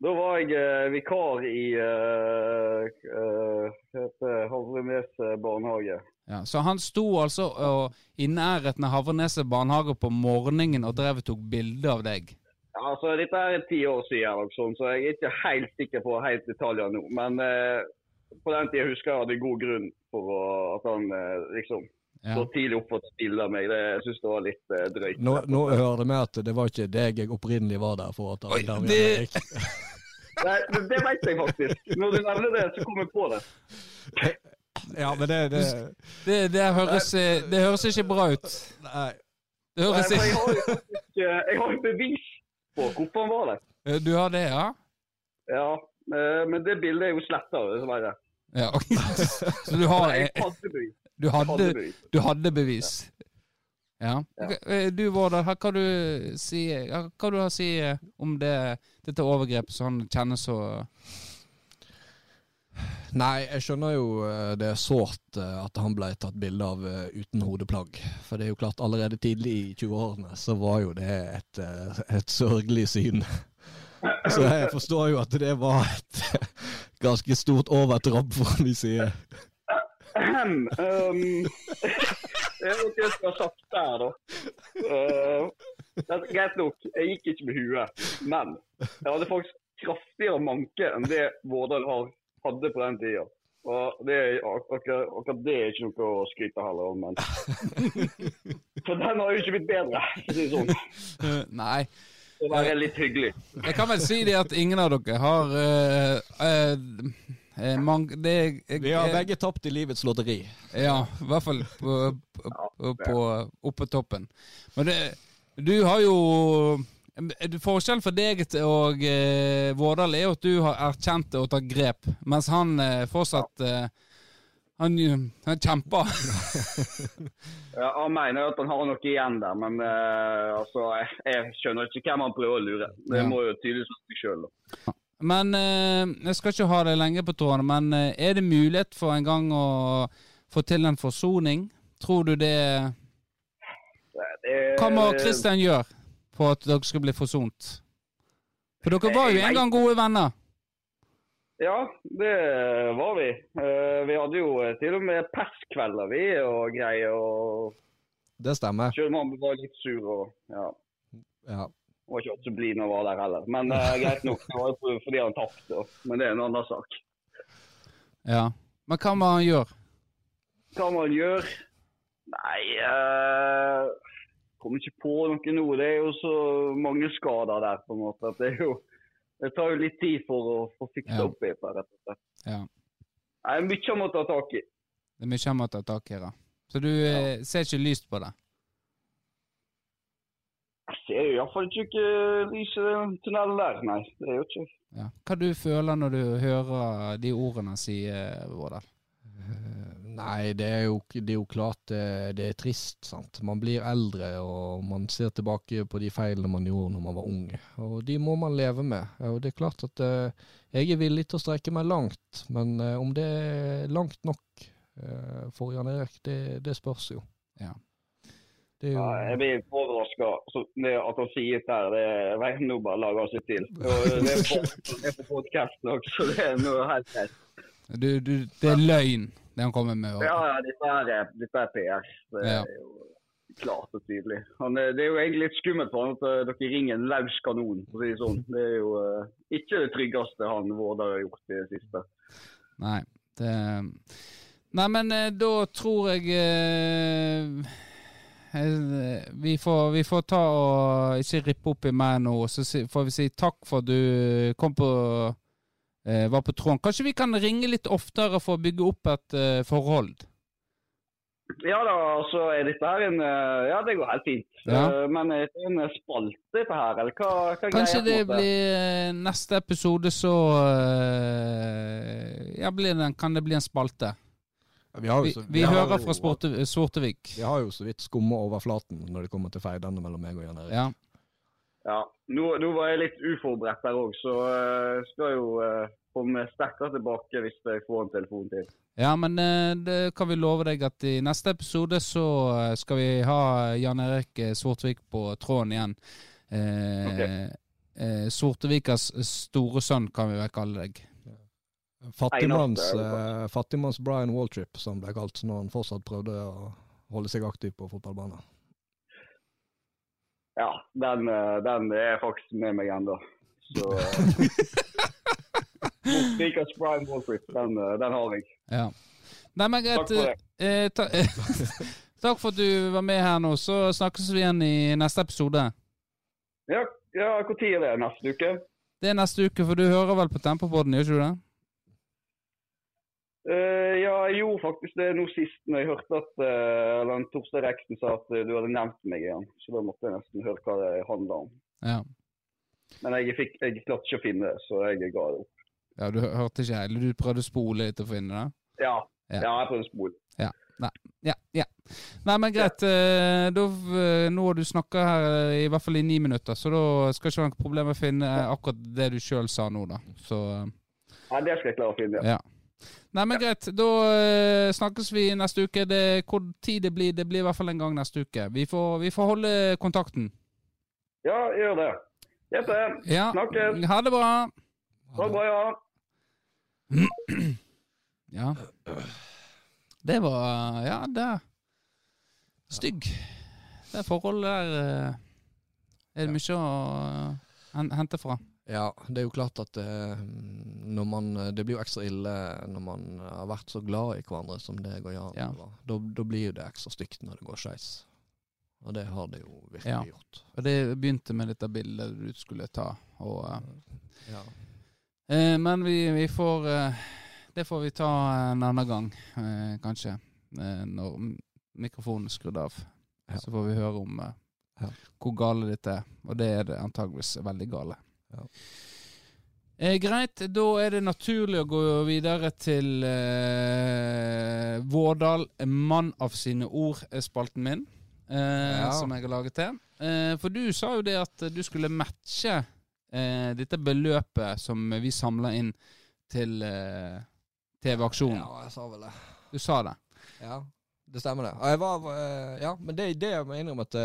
Da var jeg eh, vikar i eh, uh, Havrenes eh, barnehage. Ja, så han sto altså og, i nærheten av Havreneset barnehage på morgenen og drev og tok bilde av deg? Ja, altså, Dette er ti år siden, og sånn, så jeg er ikke helt sikker på helt detaljer nå. Men eh, på den tida husker jeg hadde god grunn for å, at han eh, liksom Ja. så tidlig opp og spille av meg. Det jeg synes det var litt eh, drøyt. Nå, nå hører vi at det var ikke deg jeg opprinnelig var der for å ta Oi, bilde av. det- Erik. Nei, men det vet jeg faktisk. Når du nevner det, så kommer jeg på det. Ja, men det, det Det, det, høres, eh, det høres ikke bra ut. Nei. Det høres Nei, ikke eh, jeg har jo bevis på hvorfor han var der. Eh, Du har det, ja? Ja, men det bildet er jo sletta, dessverre. ja ok. Så du har Jeg hadde bevis. Du hadde, du hadde bevis? Ja. Eh, Du Vårdal, hva kan du si Hva du si eh, om det, dette overgrepet som han kjenner så Nei, jeg skjønner jo eh, det er sårt at han ble tatt bilde av uten hodeplagg. For det er jo klart, allerede tidlig i 20-årene så var jo det et, et sørgelig syn. Så jeg forstår jo at det var et ganske stort overtramp, for å si. Um, det er noe jeg skulle ha sagt der, da. Uh, det greit nok, jeg gikk ikke med huet, men jeg hadde faktisk kraftigere manke enn det Vårdal har, hadde på den tida. Og det, akkurat, akkurat det er ikke noe å skryte heller om, men For den har jo ikke blitt bedre, for å si det sånn. Eh, Nei. Det var være litt hyggelig. Jeg kan vel si det at ingen av dere har uh, eh, eh, man, det, jeg, Vi har begge tapt i livets lotteri. Ja, i hvert fall på, på, på, på oppe toppen. Men det, du har jo Forskjellen for deg og eh, Vårdal er jo at du har erkjent det og tatt grep, mens han eh, fortsatt eh, han, han kjemper. Ja, han mener at han har noe igjen der, men eh, altså, jeg, jeg skjønner ikke hvem han prøver å lure. Det Ja. må jo tydeligvis være seg sjøl. Men eh, jeg skal ikke ha deg lenge på tårene, men eh, er det mulighet for en gang å få til en forsoning? Tror du det Hva må Kristian gjøre for at dere skal bli forsont? For dere var jo en gang gode venner. Ja, det var vi. Eh, vi hadde jo til og med perskvelder, vi og greier. og Det stemmer. Selv om han var litt sur og ja, Ja. Var ikke så blid når han var der heller. Men uh, greit nok, det var jo fordi han tapte. Men det er en annen sak. Ja. Men hva må han gjøre? Hva må han gjøre? Nei uh, Kommer ikke på noe nå. Det er jo så mange skader der, på en måte. det jo det tar jo litt tid for å få fiksa Ja. opp i det. rett og slett. Ja. Nei, Mye han må ta tak i. Det er mye han må ta tak i. da. Så du ja. ser ikke lyst på det? Ser jo iallfall ikke lyset i den tunnelen der, nei. Det gjør ikke Ja. Hva du føler når du hører de ordene sier, Vårdal? Nei, det er jo, det er jo klart det, det er trist. sant? Man blir eldre, og man ser tilbake på de feilene man gjorde når man var ung. Og de må man leve med. Og det er klart at uh, jeg er villig til å strekke meg langt, men uh, om det er langt nok uh, for Jan Erik, det, det spørs jo. Ja. Det er jo ja, Jeg blir overraska. At han sier det her, det er nå bare lager seg til. Og det er på, det er på podkasten òg, så det er noe helt greit. Du, du, det er løgn, det han kommer med. Ja, ja, dette er, dette er PR. Det er Ja. jo klart og tydelig. Han, er- det er jo egentlig litt skummelt for han at eh, dere ringer en løs kanon, for å si det sånn. Det er jo uh, ikke det tryggeste han Vårdal har gjort i det siste. Nei, det Nei, men eh, da tror jeg eh, eh, vi, får, vi får ta og ikke rippe opp i meg nå, så får vi si takk for at du kom på eh, var på tråden. Kanskje vi kan ringe litt oftere for å bygge opp et uh, forhold? Ja da, så er dette her en eh, Ja, det går helt fint. Ja. Uh, Men er det en spalte, dette her, eller hva, hva Kanskje det blir eh, neste episode, så uh, Ja, blir det, kan det bli en spalte? Vi, har jo Vi, så- vi har hører jo- fra Sporte, Sortevik. Vi har jo så vidt skumma overflaten når det kommer til feidene mellom meg og Jan Erik. Ja. Ja, nå, nå var jeg litt uforberedt der òg, så uh, skal jo uh, komme sterkere tilbake hvis jeg får en telefon til. Ja, men uh, det kan vi love deg at i neste episode så skal vi ha Jan Erik Svortevik Sortevik på tråden igjen. Eh, Ok. eh, Sortevikas store sønn, kan vi vel kalle deg. Fattigmanns, eh, fattigmanns Brian Waltrip, som ble kalt når han fortsatt prøvde å holde seg aktiv på fotballbanen. Ja, den, eh, den er faktisk med meg ennå. Så Brian Prime Wallfrit, den, eh, den har jeg. Ja. Nei, men greit. Eh, ta, takk for at du var med her nå. Så snakkes vi igjen i neste episode. Ja, ja når er det? Neste uke? Det er neste uke, for du hører vel på Tempopodden, gjør ikke du det? Eh, ja, jeg gjorde faktisk det nå sist når jeg hørte at uh, eller Torstein Reksten sa at eh, du hadde nevnt meg igjen. Så da måtte jeg nesten høre hva det handla om. Ja. Men jeg, fikk, jeg klarte ikke å finne det, så jeg ga det opp. ja, du hørte ikke heller. Du prøvde å spole litt å finne det? Ja, Ja. ja. jeg prøvde å spole. Ja, ja. Nei, men greit. Da, nå har du snakka her i hvert fall i ni minutter, så da skal ikke ha noe problem å finne akkurat det du sjøl sa nå, da. Så Ja, det skal jeg klare å finne. Ja. Nei, men greit. Da uh, snakkes vi neste uke. Det, hvor tid det blir, det blir i hvert fall en gang neste uke. Vi får, vi får holde kontakten. ja, gjør det. Gjett det. Ja. Snakkes. Ha det bra. Ha det bra, ja. Ja. Det var Ja, det Stygg. Det forholdet der eh, er det mye å hen- hente fra. Ja, det er jo klart at eh, man, det blir jo ekstra ille når man har vært så glad i hverandre som det går Jan Ja. Da, da blir jo det ekstra stygt når det går skeis. Og det har det jo virkelig Ja. gjort. Og det begynte med dette bildet du skulle ta. Og, uh, Ja. eh, men vi, vi får eh, Det får vi ta en annen gang, eh, kanskje. Eh, når mikrofonen er skrudd av. Ja. Så får vi høre om eh, Ja. hvor gale dette er. Og det er det antageligvis veldig gale. Ja. Eh, greit, da er det naturlig å gå videre til eh, Vårdal, en mann av sine ord, er spalten min. Eh, Ja. Som jeg har laget til. Eh, for du sa jo det at du skulle matche eh, dette beløpet som vi samla inn til eh, TV-aksjonen. Ja, jeg sa vel det. Du sa det. Ja, det stemmer det. Var, eh, ja, men det, det jeg må innrømme at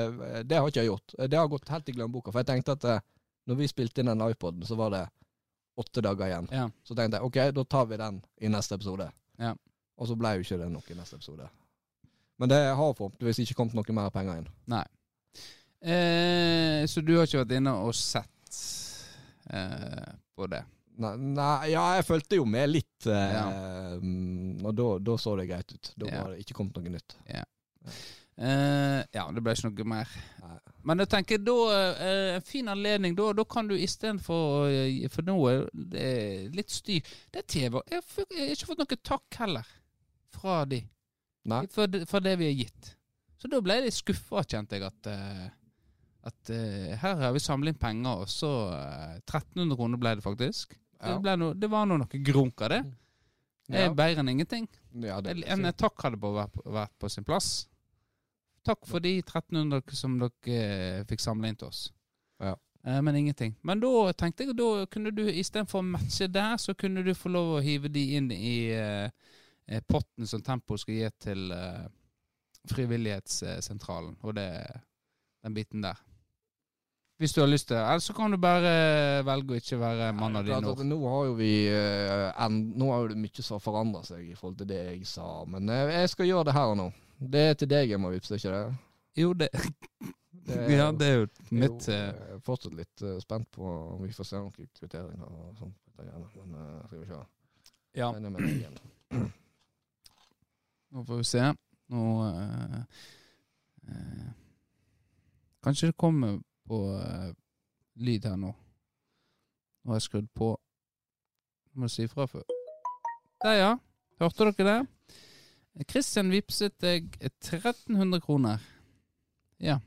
det har ikke jeg gjort. Det har gått helt i glemmeboka. For jeg tenkte at når vi spilte inn den iPoden, så var det åtte dager igjen. Ja. Så tenkte jeg ok, da tar vi den i neste episode. Ja. Og så ble jo ikke det noe i neste episode. Men det har forhåpentligvis ikke kommet noe mer penger inn. Eh, så du har ikke vært inne og sett eh, på det? Nei, nei, ja, jeg fulgte jo med litt, eh, Ja. mm, og da, da så det greit ut. Da Ja. var det ikke kommet noe nytt. Eh, ja, det ble ikke noe mer. Nei. Men jeg tenker da uh, En fin anledning, da, da kan du istedenfor uh, For nå er det litt styr. Det er TV. Jeg har ikke fått noe takk heller fra de Nei. for, det- for det vi har gitt. Så da ble jeg skuffa, kjente jeg, at uh, At eh, her har vi samlet inn penger, og så eh, 1300 kroner ble det faktisk. Ja. Det, no, det var nå noe grunk av det. Det Ja. er bedre enn ingenting. Ja, det, En takk hadde på vært, vært på sin plass. Takk for de 1300 som dere eh, fikk samla inn til oss. Ja. Eh, men ingenting. Men da tenkte jeg da kunne du istedenfor å matche der, så kunne du få lov å hive de inn i eh, eh, potten som Tempo skal gi til eh, Frivillighetssentralen, og det den biten der. Hvis du har lyst til det. Eller så kan du bare velge å ikke være mann av dine ord. Nå har jo vi en, Nå har jo det mye som har forandra seg i forhold til det jeg sa, men jeg skal gjøre det her og nå. Det er til deg jeg må vippse, ikke det? Jo, det, det ja, det er jo jeg er mitt jo, Jeg er fortsatt litt uh, spent på om vi får se noen kvitteringer og sånt. Men uh, skal vi se. Ja. Er. Nå får vi se. Nå uh, uh, Kanskje det kommer på eh, lyd her nå. Nå har jeg skrudd på. Nå må si ifra før. Der, ja. Hørte dere det? Kristian vippset deg 1300 kroner. Ja.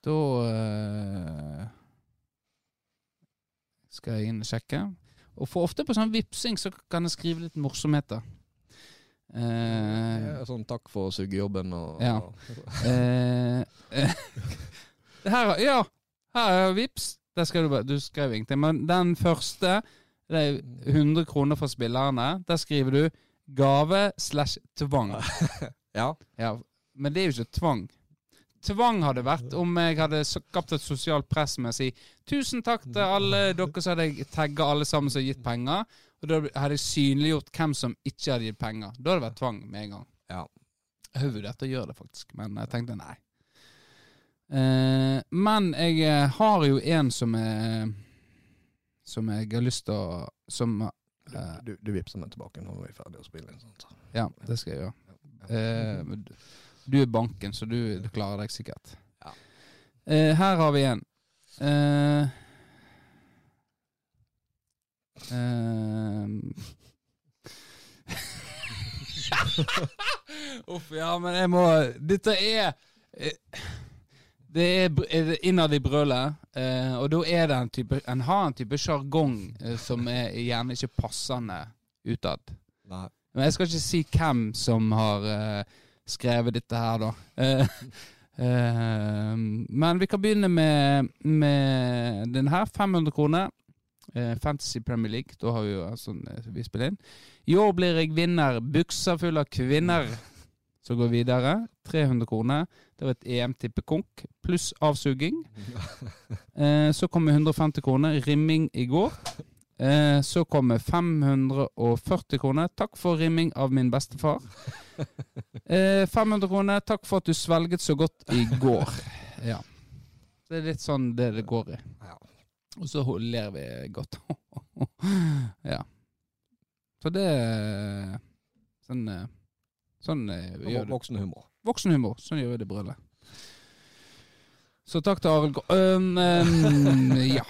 Da eh, skal jeg inn og sjekke. Og for ofte på sånn vipsing så kan jeg skrive litt morsomheter. Eh, sånn takk for å og, Ja. eh, eh, her, ja, her er vips. Der skal du Du skrev ingenting. Men den første, det er 100 kroner fra spillerne. Der skriver du 'gave slash tvang'. ja. Ja, men det er jo ikke tvang. Tvang hadde vært om jeg hadde skapt et sosialt press med å si 'tusen takk til alle dere', så hadde jeg tagga alle sammen som har gitt penger. Og da hadde jeg synliggjort hvem som ikke hadde gitt penger. Da hadde det vært tvang med en gang. Ja. Jeg har vurdert å gjøre det, faktisk, men jeg tenkte nei. Eh, men jeg eh, har jo en som er Som jeg har lyst til å Som eh, Du, du vippser meg tilbake når vi er ferdig å spille inn. Sånt. Ja, det skal jeg gjøre. Eh, du- du er banken, så du, du klarer deg sikkert. Ja. Eh, her har vi en. Eh, eh, Uff, ja, men jeg må Dette er eh, Det er innad i brølet, eh, og da er det en type En har en type sjargong eh, som er gjerne ikke passende utad. Men jeg skal ikke si hvem som har eh, skrevet dette her, da. Men vi kan begynne med, med den her. 500 kroner. Fantasy Premier League. Da har vi jo eh, vi spiller inn. I år blir jeg vinner. Buksa full av kvinner. Så går vi videre. 300 kroner. Det var et EM-tippekonk pluss avsuging. Eh, så kommer 150 kroner. Rimming i går. Eh, så kommer 540 kroner. Takk for rimming av min bestefar. Eh, 500 kroner. Takk for at du svelget så godt i går. Ja. Det er litt sånn det det går i. Og så ler vi godt. ja. Så det Sånn, eh, sånn eh, vi gjør det. Voksenhumor. Voksenhumor. Sånn gjør vi det i bryllet. Så takk til Arild um, um, Ja.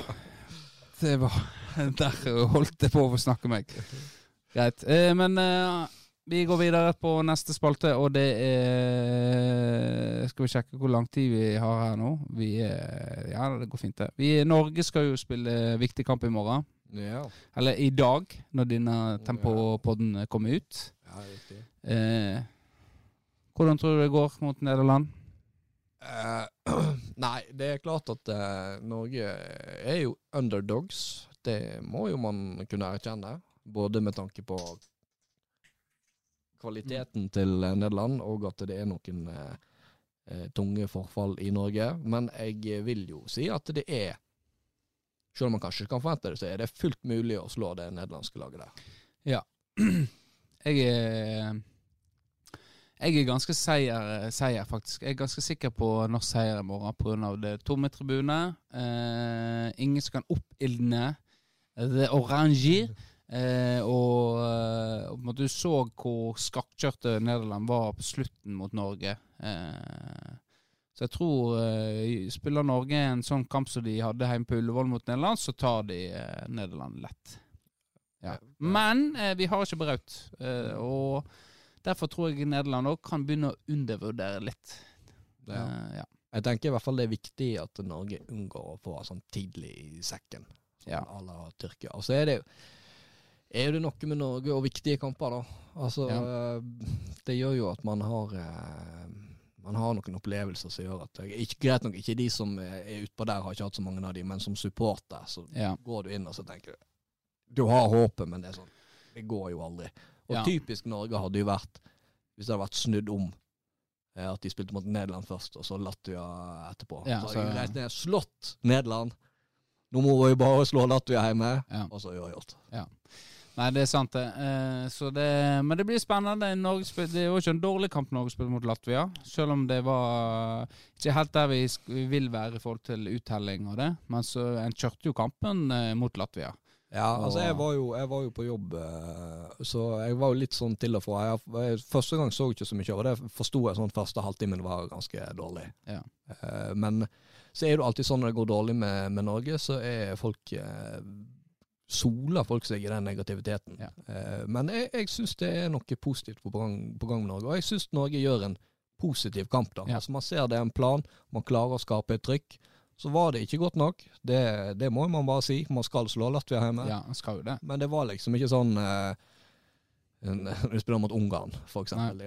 Det var Der holdt jeg på å snakke meg. Greit. Eh, men eh, vi går videre på neste spalte, og det er skal vi sjekke hvor lang tid vi har her nå. Vi er, Ja, det går fint, det. Vi, Norge skal jo spille viktig kamp i morgen. Ja. Eller i dag, når denne Tempopodden kommer ut. ja, riktig. Eh, hvordan tror du det går mot Nederland? Eh, nei, det er klart at eh, Norge er jo underdogs. Det må jo man kunne erkjenne. Både med tanke på kvaliteten til eh, Nederland, og at det er noen eh, eh, tunge forfall i Norge. Men jeg vil jo si at det er Selv om man kanskje kan forvente det, så er det fullt mulig å slå det nederlandske laget der. Jeg er jeg er ganske seier, seier, faktisk. Jeg er ganske sikker på norsk seier i morgen pga. det tomme tribune. Eh, ingen som kan oppildne the orange. Eh, og, eh, og du så hvor skakkjørte Nederland var på slutten mot Norge. Eh, så jeg tror eh, spiller Norge en sånn kamp som de hadde hjemme på Ullevål mot Nederland, så tar de eh, Nederland lett. Ja. Men eh, vi har ikke Braut. Eh, og derfor tror jeg Nederland òg kan begynne å undervurdere litt. Ja. Eh, ja. Jeg tenker i hvert fall det er viktig at Norge unngår å få sånn tidlig i sekken, sånn Ja. à la Tyrkia. Og så er det jo er det noe med Norge og viktige kamper, da. Altså, eh, det gjør jo at man har eh, man har noen opplevelser som gjør at ikke, Greit nok, ikke de som er utpå der, har ikke hatt så mange av de, men som supporter så Ja. går du inn og så tenker du Du har håpet, men det er sånn Det går jo aldri. Og Ja. typisk Norge hadde jo vært hvis det hadde vært snudd om. eh, At de spilte mot Nederland først, og så Latvia etterpå. Ja, så så- hadde de reist ned, slått Nederland. Nå må vi bare slå Latvia hjemme, Ja. og så uavgjort. Nei, det er sant, det. Eh, så det. Men det blir spennende. Norge det er jo ikke en dårlig kamp Norge spilte mot Latvia. Selv om det var ikke helt der vi, vi vil være i forhold til uttelling og det. Men så en kjørte jo kampen eh, mot Latvia. Ja, altså jeg var, jo, jeg var jo på jobb, eh, så jeg var jo litt sånn til og fra. Jeg, første gang så jeg ikke så mye og det. Forsto jeg sånn første halvtimen var ganske dårlig. Ja. Eh, men så er det alltid sånn når det går dårlig med, med Norge, så er folk eh, Soler folk seg i den negativiteten. Ja. Men jeg, jeg syns det er noe positivt på gang, på gang med Norge, og jeg syns Norge gjør en positiv kamp. da. Ja. Altså Man ser det er en plan, man klarer å skape et trykk. Så var det ikke godt nok, det, det må man bare si. Man skal slå Latvia hjemme. Ja, skal jo det. Men det var liksom ikke sånn eh, Når du spiller mot Ungarn, eksempel.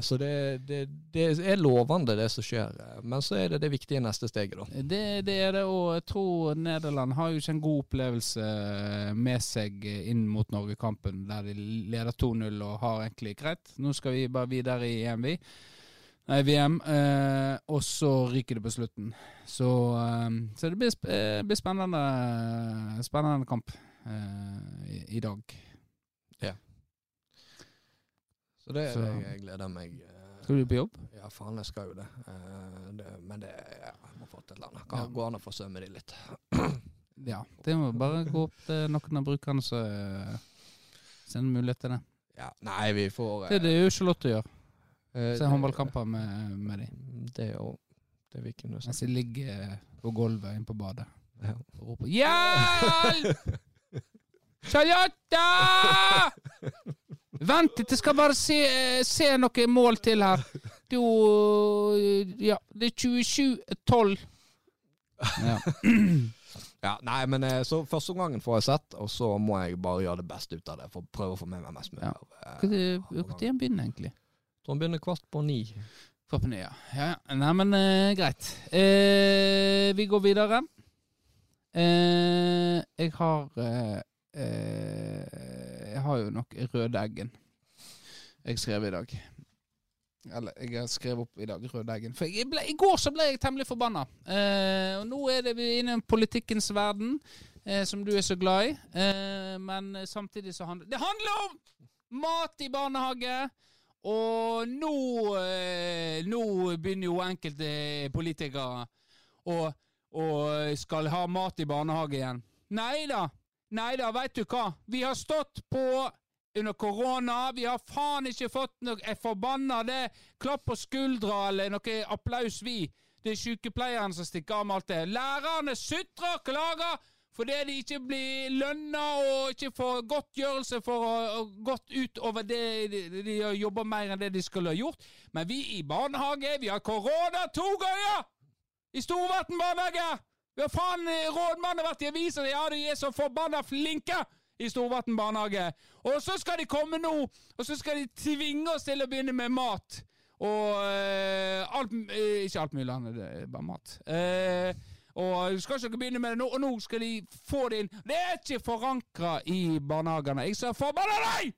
Så det, det, det er lovende, det som skjer. Men så er det det viktige neste steget, da. Det, det er det, og jeg tror Nederland har jo ikke en god opplevelse med seg inn mot Norge-kampen, der de leder 2-0 og har egentlig greit. Nå skal vi bare videre i EMV. Nei, VM, eh, og så ryker det på slutten. Så, eh, så det blir, sp eh, blir spennende, spennende kamp eh, i, i dag. Så det er Så- det jeg gleder meg eh, Skal du på jobb? Ja, faen, jeg skal jo det. Eh, det men det ja, jeg må få til et eller annet. Kan Ja. gå an å forsømme de litt. Ja. Det må bare gå opp til noen av brukerne som sender mulighet til det. Ja, nei, vi får Det er det jo Charlotte gjør. Eh, Se håndballkamper med, med de. Det jo det vi kunne Mens de ligger på gulvet inne på badet Ja. og roper 'Hjelp! Charlotte! Vent litt, jeg skal bare se, se noe mål til her. Er jo Ja, det er 27-12. Ja. Ja, nei, men eh, så første gangen får jeg sett, og så må jeg bare gjøre det beste ut av det. For å prøve å få med meg mest mulig. Ja. eh, Når begynner egentlig? Så han begynner kvart på ni. Kvart på ni, ja. ja. Nei, men eh, greit. Eh, vi går videre. Eh, jeg har eh, eh, Jeg har jo nok Rødeggen jeg skrev i dag. Eller jeg har skrevet opp i dag Rødeggen. For jeg ble, i går så ble jeg temmelig forbanna. Eh, og nå er det vi er inne i politikkens verden, eh, som du er så glad i. Eh, men samtidig så handler Det handler om mat i barnehage! Og nå, eh, nå begynner jo enkelte politikere å, å skal ha mat i barnehage igjen. Nei da, nei da, veit du hva. Vi har stått på under korona. Vi har faen ikke fått noe forbanna det. Klapp på skuldra eller noe applaus, vi. Det er sykepleierne som stikker av med alt det. Lærerne sutrer og klager fordi de ikke blir lønna og ikke får godtgjørelse for å gått utover det de, har jobba mer enn det de skulle ha gjort. Men vi i barnehage, vi har korona to ganger! I Storvatn barnehage! Vi har faen rådmannen vært i avisa, ja, de er så forbanna flinke! I Storvatn barnehage. Og så skal de komme nå, og så skal de tvinge oss til å begynne med mat. Og øh, alt øh, Ikke alt mulig annet, det er bare mat. Eh, og skal ikke dere begynne med det nå, og nå skal de få det inn. Det er ikke forankra i barnehagene. Jeg sa forbanna deg!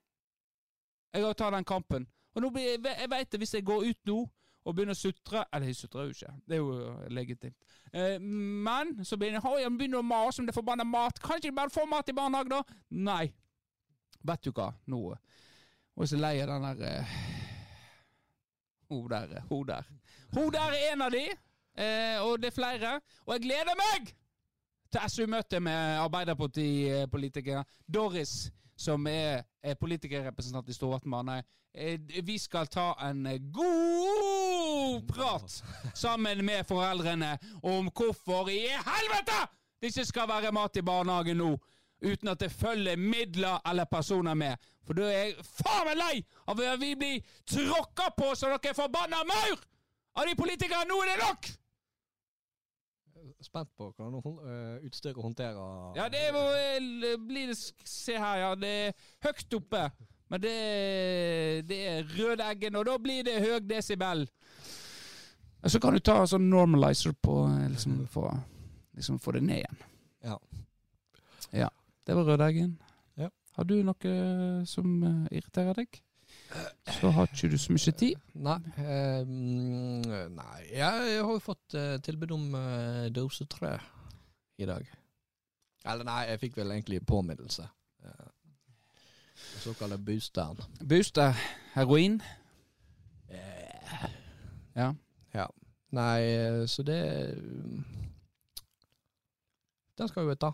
Jeg har tatt den kampen. Og nå blir, jeg jeg vet det, hvis jeg går ut nå og begynner å sutre Eller jeg sutrer jo ikke, det er jo eh, legitimt. Eh, men så begynner jeg, jeg begynner å mase om det forbanna mat. Kan ikke de bare få mat i barnehagen, da? Nei. Vet du hva, nå Og er så lei av den der eh, Hun der, hun der. Hun der er en av de, eh, og det er flere. Og jeg gleder meg til SU-møtet med Arbeiderpartipolitikere. Doris, som er, er politikerrepresentant i Storvatnbanen. Eh, vi skal ta en god prat sammen med foreldrene om hvorfor i helvete det ikke skal være mat i barnehagen nå. Uten at det følger midler eller personer med. For da er jeg faen meg lei av at vi blir tråkka på så dere er forbanna maur! Av de politikerne! Nå er det nok! Spent på hvordan uh, utstyret håndterer Ja, det må bli det Se her, ja. Det er høyt oppe. Men det, det er rødeggen, og da blir det høy desibel. Så kan du ta sånn normalizer på eh, liksom få liksom få det ned igjen. Ja. Ja. Det var rødeggen. Ja. Har du noe som eh, irriterer deg? Så har ikke du så mye tid. Nei, eh, nei jeg har jo fått eh, tilbud om eh, dose tre i dag. Eller nei, jeg fikk vel egentlig påminnelse. Eh, den såkalte boosteren. Booster. Heroin. Eh, Ja. ja. Nei, eh, så det Den skal jo ta.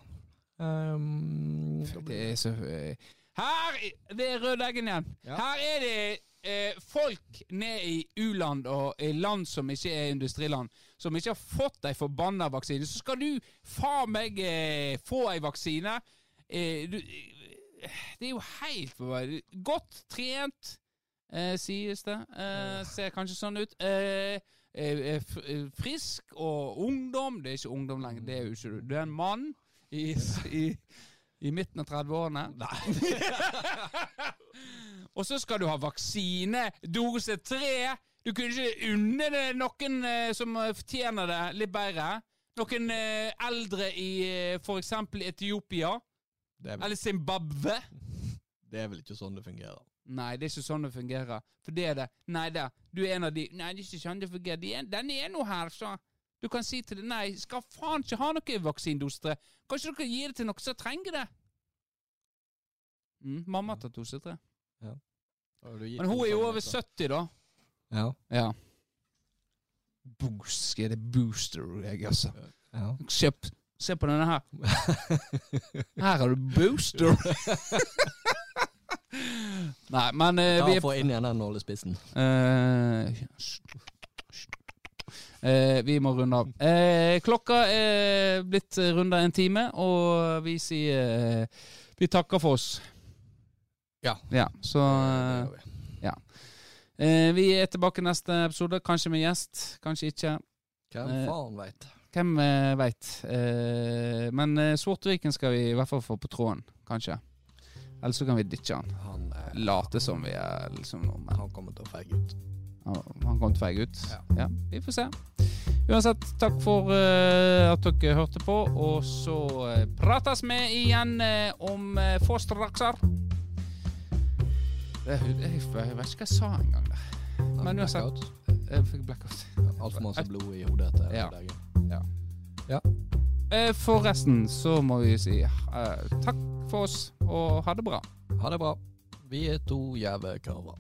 Um, Det er så eh, Her Det er rødeggen igjen. Ja. Her er det eh, folk ned i u-land og i land som ikke er industriland, som ikke har fått ei forbanna vaksine. Så skal du faen meg eh, få ei vaksine. Eh, du, eh, det er jo helt forbanna Godt trent, eh, sies det. Eh, ser kanskje sånn ut. Eh, eh, eh, frisk og ungdom. Det er ikke ungdom lenger, det er jo ikke du. Du er en mann i, i, i midten av 30-årene. Nei. og så skal du ha vaksine, dose tre. Du kunne ikke unne det noen eh, som eh, fortjener det litt bedre. Noen eh, eldre i eh, eksempel Etiopia. det, er vel, Eller Zimbabwe. det er vel ikke sånn det fungerer. Nei, det er ikke sånn det fungerer. For det er det. Nei da, du er en av de Nei, det er ikke sånn det fungerer. De er, den er nå her, så. Du kan si til dem Nei, skal faen ikke ha noe vaksinedose tre. Kanskje dere gir det til noen som trenger det? Mm, mamma har tatt dose tre. Og Men hun er jo over 70, da. Ja. Ja. Boost, skal det booster jeg, altså. ja. Kjøp. Se på denne her. Her har du booster. Nei, men uh, Ta vi er er Få inn igjen den nålespissen. Eh, eh, vi må runde av. Eh, klokka er blitt runda en time, og vi sier eh, Vi takker for oss. Ja. Ja, så gjør vi. eh, Vi er tilbake neste episode. Kanskje med gjest, kanskje ikke. Hvem Eh, faen veit. Hvem eh, veit. Eh, men Svortviken skal vi i hvert fall få på tråden, kanskje. Eller så kan vi ditche han. Han, er... Late som vi er liksom noe, han kommer til å feige ut. Han kom å ut. Ja. Ja, vi får se. Uansett, takk for eh, at dere hørte på, og så uh, prates vi igjen eh, om uh, få strakser. Det, jeg, jeg vet ikke hva jeg sa engang der. Men uansett. Jeg fikk blackout. Altfor masse blod i hodet etter Ja. dagen. Eh, Forresten så må vi si uh, takk for oss, og ha det bra. Ha det bra. Vi er to jævla kurver.